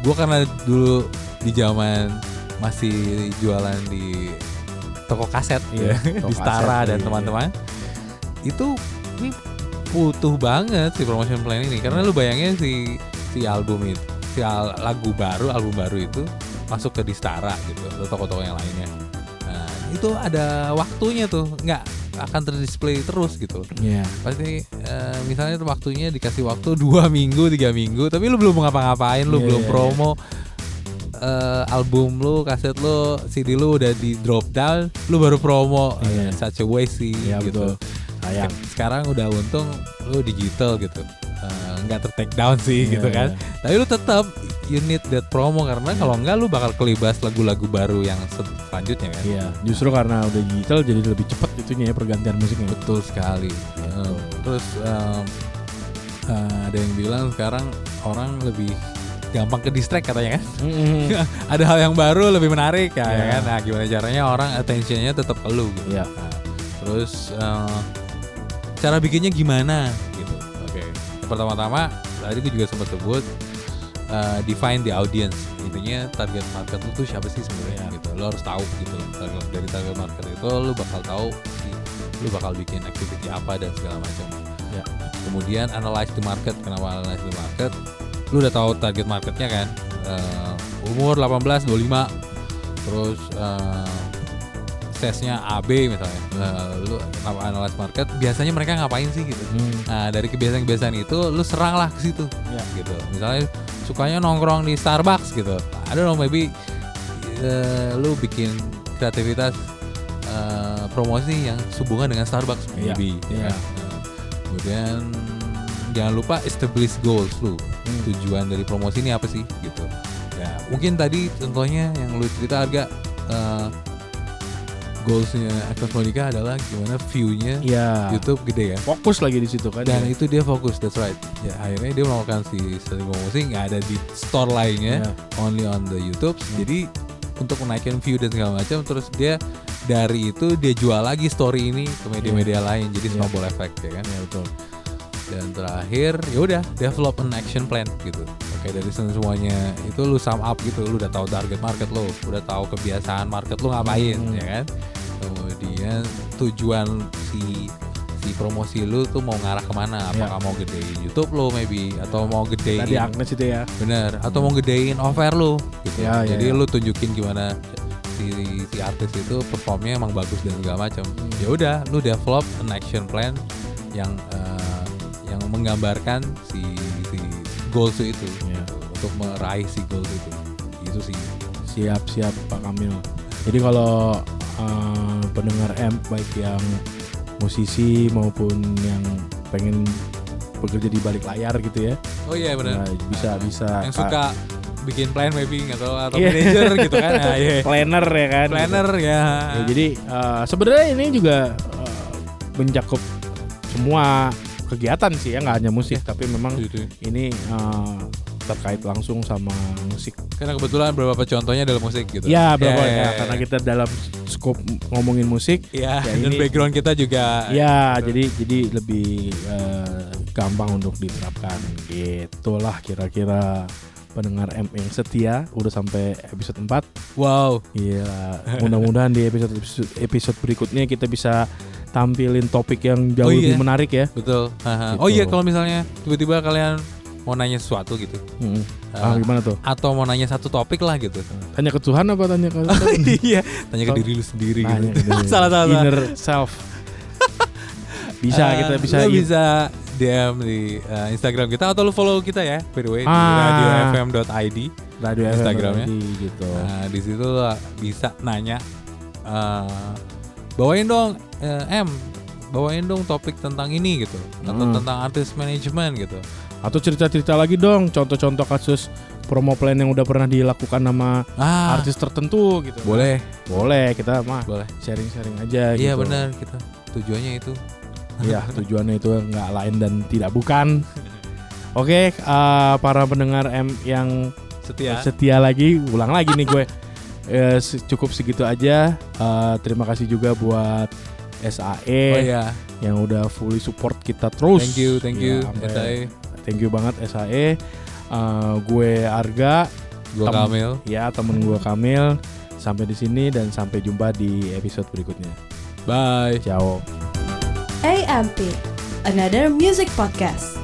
Speaker 3: gue karena dulu di zaman masih jualan di toko kaset
Speaker 2: Iya,
Speaker 3: ya,
Speaker 2: toko
Speaker 3: di Stara
Speaker 2: kaset,
Speaker 3: dan
Speaker 2: iya.
Speaker 3: teman-teman itu ini butuh banget si promotion plan ini karena lu bayangin si si album itu si al- lagu baru album baru itu masuk ke Distara gitu atau toko-toko yang lainnya nah itu ada waktunya tuh nggak akan terdisplay terus gitu
Speaker 2: Iya.
Speaker 3: pasti eh, misalnya waktunya dikasih waktu dua minggu tiga minggu tapi lu belum ngapa-ngapain lu
Speaker 2: Iya,
Speaker 3: belum
Speaker 2: iya, iya.
Speaker 3: promo eh, album lu kaset lu CD lu udah di drop down lu baru promo
Speaker 2: Iya.
Speaker 3: Eh, such a sih
Speaker 2: Iya
Speaker 3: gitu
Speaker 2: betul. Sayang.
Speaker 3: Sekarang udah untung lu digital gitu nggak ter take down sih
Speaker 2: Iya,
Speaker 3: gitu kan.
Speaker 2: iya.
Speaker 3: tapi lu tetap you need that promo karena kalau enggak lu bakal kelibas lagu-lagu baru yang se- selanjutnya kan.
Speaker 2: Iya, justru karena udah digital jadi lebih cepat itunya ya pergantian musiknya.
Speaker 3: betul sekali. Eh, terus em, eh, ada yang bilang sekarang orang lebih gampang ke distract katanya kan.
Speaker 2: Mm-mm. [LAUGHS]
Speaker 3: ada hal yang baru lebih menarik ya, ya kan. Nah gimana caranya orang attentionnya tetap ke lu gitu.
Speaker 2: Iya.
Speaker 3: Nah, terus eh, cara bikinnya gimana? gitu pertama-tama tadi gue juga sempat sebut eh, define the audience. Intinya target market lu tuh siapa sih sebenarnya
Speaker 2: Iya.
Speaker 3: gitu. Lo harus tahu gitu Target- dari target market itu lu bakal tahu si lu bakal bikin activity apa dan segala macam.
Speaker 2: Ya.
Speaker 3: kemudian analyze the market. Kenapa analyze the market? Lu udah tahu target marketnya kan? Eh, umur 18 25 terus eh, suksesnya AB misalnya, Nah, lu kenapa analyze market, biasanya mereka ngapain sih gitu.
Speaker 2: Hmm.
Speaker 3: Nah dari kebiasaan-kebiasaan itu lu serang lah ke situ
Speaker 2: Ya.
Speaker 3: gitu. Misalnya sukanya nongkrong di Starbucks gitu. I don't know maybe eh, lu bikin kreativitas eh, promosi yang sehubungan dengan Starbucks
Speaker 2: Iya.
Speaker 3: maybe.
Speaker 2: Iya.
Speaker 3: ya kan? Nah, kemudian jangan lupa establish goals lu.
Speaker 2: Hmm.
Speaker 3: Tujuan dari promosi ini apa sih gitu. Ya mungkin tadi contohnya yang lu cerita harga eh, goalsnya Aktos Monica adalah gimana view-nya
Speaker 2: Ya.
Speaker 3: YouTube gede kan
Speaker 2: Fokus lagi di situ kan.
Speaker 3: dan
Speaker 2: ya.
Speaker 3: itu dia fokus that's right ya akhirnya dia melakukan si strategi promosi nggak ada di store lainnya
Speaker 2: Ya.
Speaker 3: only on the YouTube
Speaker 2: Hmm.
Speaker 3: jadi untuk menaikkan view dan segala macam terus dia dari itu dia jual lagi story ini ke media-media lain jadi
Speaker 2: Ya.
Speaker 3: snowball effect ya kan
Speaker 2: Ya, betul.
Speaker 3: Dan terakhir ya udah develop an action plan gitu oke dari sem- semuanya itu lu sum up gitu lu udah tahu target market lu udah tahu kebiasaan market lu ngapain
Speaker 2: Hmm.
Speaker 3: ya kan kemudian tujuan si si promosi lu tuh mau ngarah ke mana apakah mau gedein YouTube lu maybe atau mau gedein
Speaker 2: Tadi Agnes itu ya.
Speaker 3: bener atau mau gedein offer lu gitu
Speaker 2: Ya, ya,
Speaker 3: jadi
Speaker 2: ya.
Speaker 3: lu tunjukin gimana si si artis itu performnya emang bagus dan segala macam
Speaker 2: Hmm.
Speaker 3: ya udah lu develop an action plan yang yang menggambarkan si si goals itu
Speaker 2: Ya.
Speaker 3: gitu, untuk meraih si goals itu itu sih
Speaker 2: Siap siap Pak Kamil. Jadi kalau eh, pendengar M baik yang musisi maupun yang pengen bekerja di balik layar gitu ya,
Speaker 3: oh iya benar
Speaker 2: nah, bisa bisa
Speaker 3: yang suka bikin plan maybe tahu atau
Speaker 2: Iya.
Speaker 3: manager gitu kan nah, iya.
Speaker 2: planner ya kan.
Speaker 3: planner ya,
Speaker 2: Ya, jadi eh, sebenarnya ini juga eh, mencakup semua kegiatan sih ya nggak hanya musik tapi memang
Speaker 3: Gitu.
Speaker 2: ini eh, terkait langsung sama musik.
Speaker 3: karena kebetulan beberapa contohnya adalah musik gitu
Speaker 2: Ya berapa
Speaker 3: Ya,
Speaker 2: ya,
Speaker 3: ya,
Speaker 2: karena
Speaker 3: ya.
Speaker 2: kita dalam skop ngomongin musik.
Speaker 3: ya,
Speaker 2: Ya,
Speaker 3: dan
Speaker 2: ini-
Speaker 3: background kita juga
Speaker 2: Ya,
Speaker 3: gitu.
Speaker 2: jadi jadi lebih eh, gampang untuk diterapkan. Gitulah kira-kira pendengar M yang setia udah sampai episode 4.
Speaker 3: wow
Speaker 2: Iya, mudah-mudahan di episode episode berikutnya kita bisa tampilin topik yang jauh
Speaker 3: Oh,
Speaker 2: lebih
Speaker 3: iya.
Speaker 2: menarik ya.
Speaker 3: betul.
Speaker 2: Gitu.
Speaker 3: oh iya kalau misalnya tiba-tiba kalian mau nanya sesuatu gitu
Speaker 2: Mm.
Speaker 3: Ah.
Speaker 2: Ah, gimana tuh?
Speaker 3: atau mau nanya satu topik lah gitu
Speaker 2: Tanya ke Tuhan apa tanya ke
Speaker 3: iya tanya ke
Speaker 2: So-
Speaker 3: diri lu sendiri
Speaker 2: Tanya
Speaker 3: gitu
Speaker 2: diri. [LAUGHS]
Speaker 3: salah salah
Speaker 2: Inner self. [LAUGHS] bisa
Speaker 3: Ah,
Speaker 2: kita bisa
Speaker 3: lu bisa DM di uh, Instagram kita atau lu follow kita ya by the way di
Speaker 2: Ah.
Speaker 3: radiofm.id
Speaker 2: radio
Speaker 3: Instagramnya.
Speaker 2: gitu.
Speaker 3: Nah, di situ bisa nanya eh, bawain dong eh, M bawain dong topik tentang ini gitu atau
Speaker 2: Hmm.
Speaker 3: tentang artis manajemen gitu
Speaker 2: Atau cerita-cerita lagi dong contoh-contoh kasus promo plan yang udah pernah dilakukan sama
Speaker 3: ah
Speaker 2: artis tertentu gitu.
Speaker 3: boleh
Speaker 2: Boleh kita mah
Speaker 3: boleh
Speaker 2: sharing-sharing aja
Speaker 3: iya
Speaker 2: gitu.
Speaker 3: benar kita tujuannya itu
Speaker 2: Iya, [LAUGHS] tujuannya itu nggak lain dan tidak bukan. Oke, eh, para pendengar M yang
Speaker 3: setia
Speaker 2: setia lagi, ulang lagi nih gue. [LAUGHS] Se- cukup segitu aja. Eh, terima kasih juga buat SAE
Speaker 3: oh iya
Speaker 2: yang udah fully support kita terus.
Speaker 3: thank you thank you
Speaker 2: Ya, sampai-
Speaker 3: Etai.
Speaker 2: thank you banget SAE. Eh, gue Arga,
Speaker 3: gua
Speaker 2: Tem-
Speaker 3: Kamil
Speaker 2: ya temen gue Kamil. Sampai di sini dan sampai jumpa di episode berikutnya.
Speaker 3: bye
Speaker 2: Ciao.
Speaker 1: AMP, another music podcast.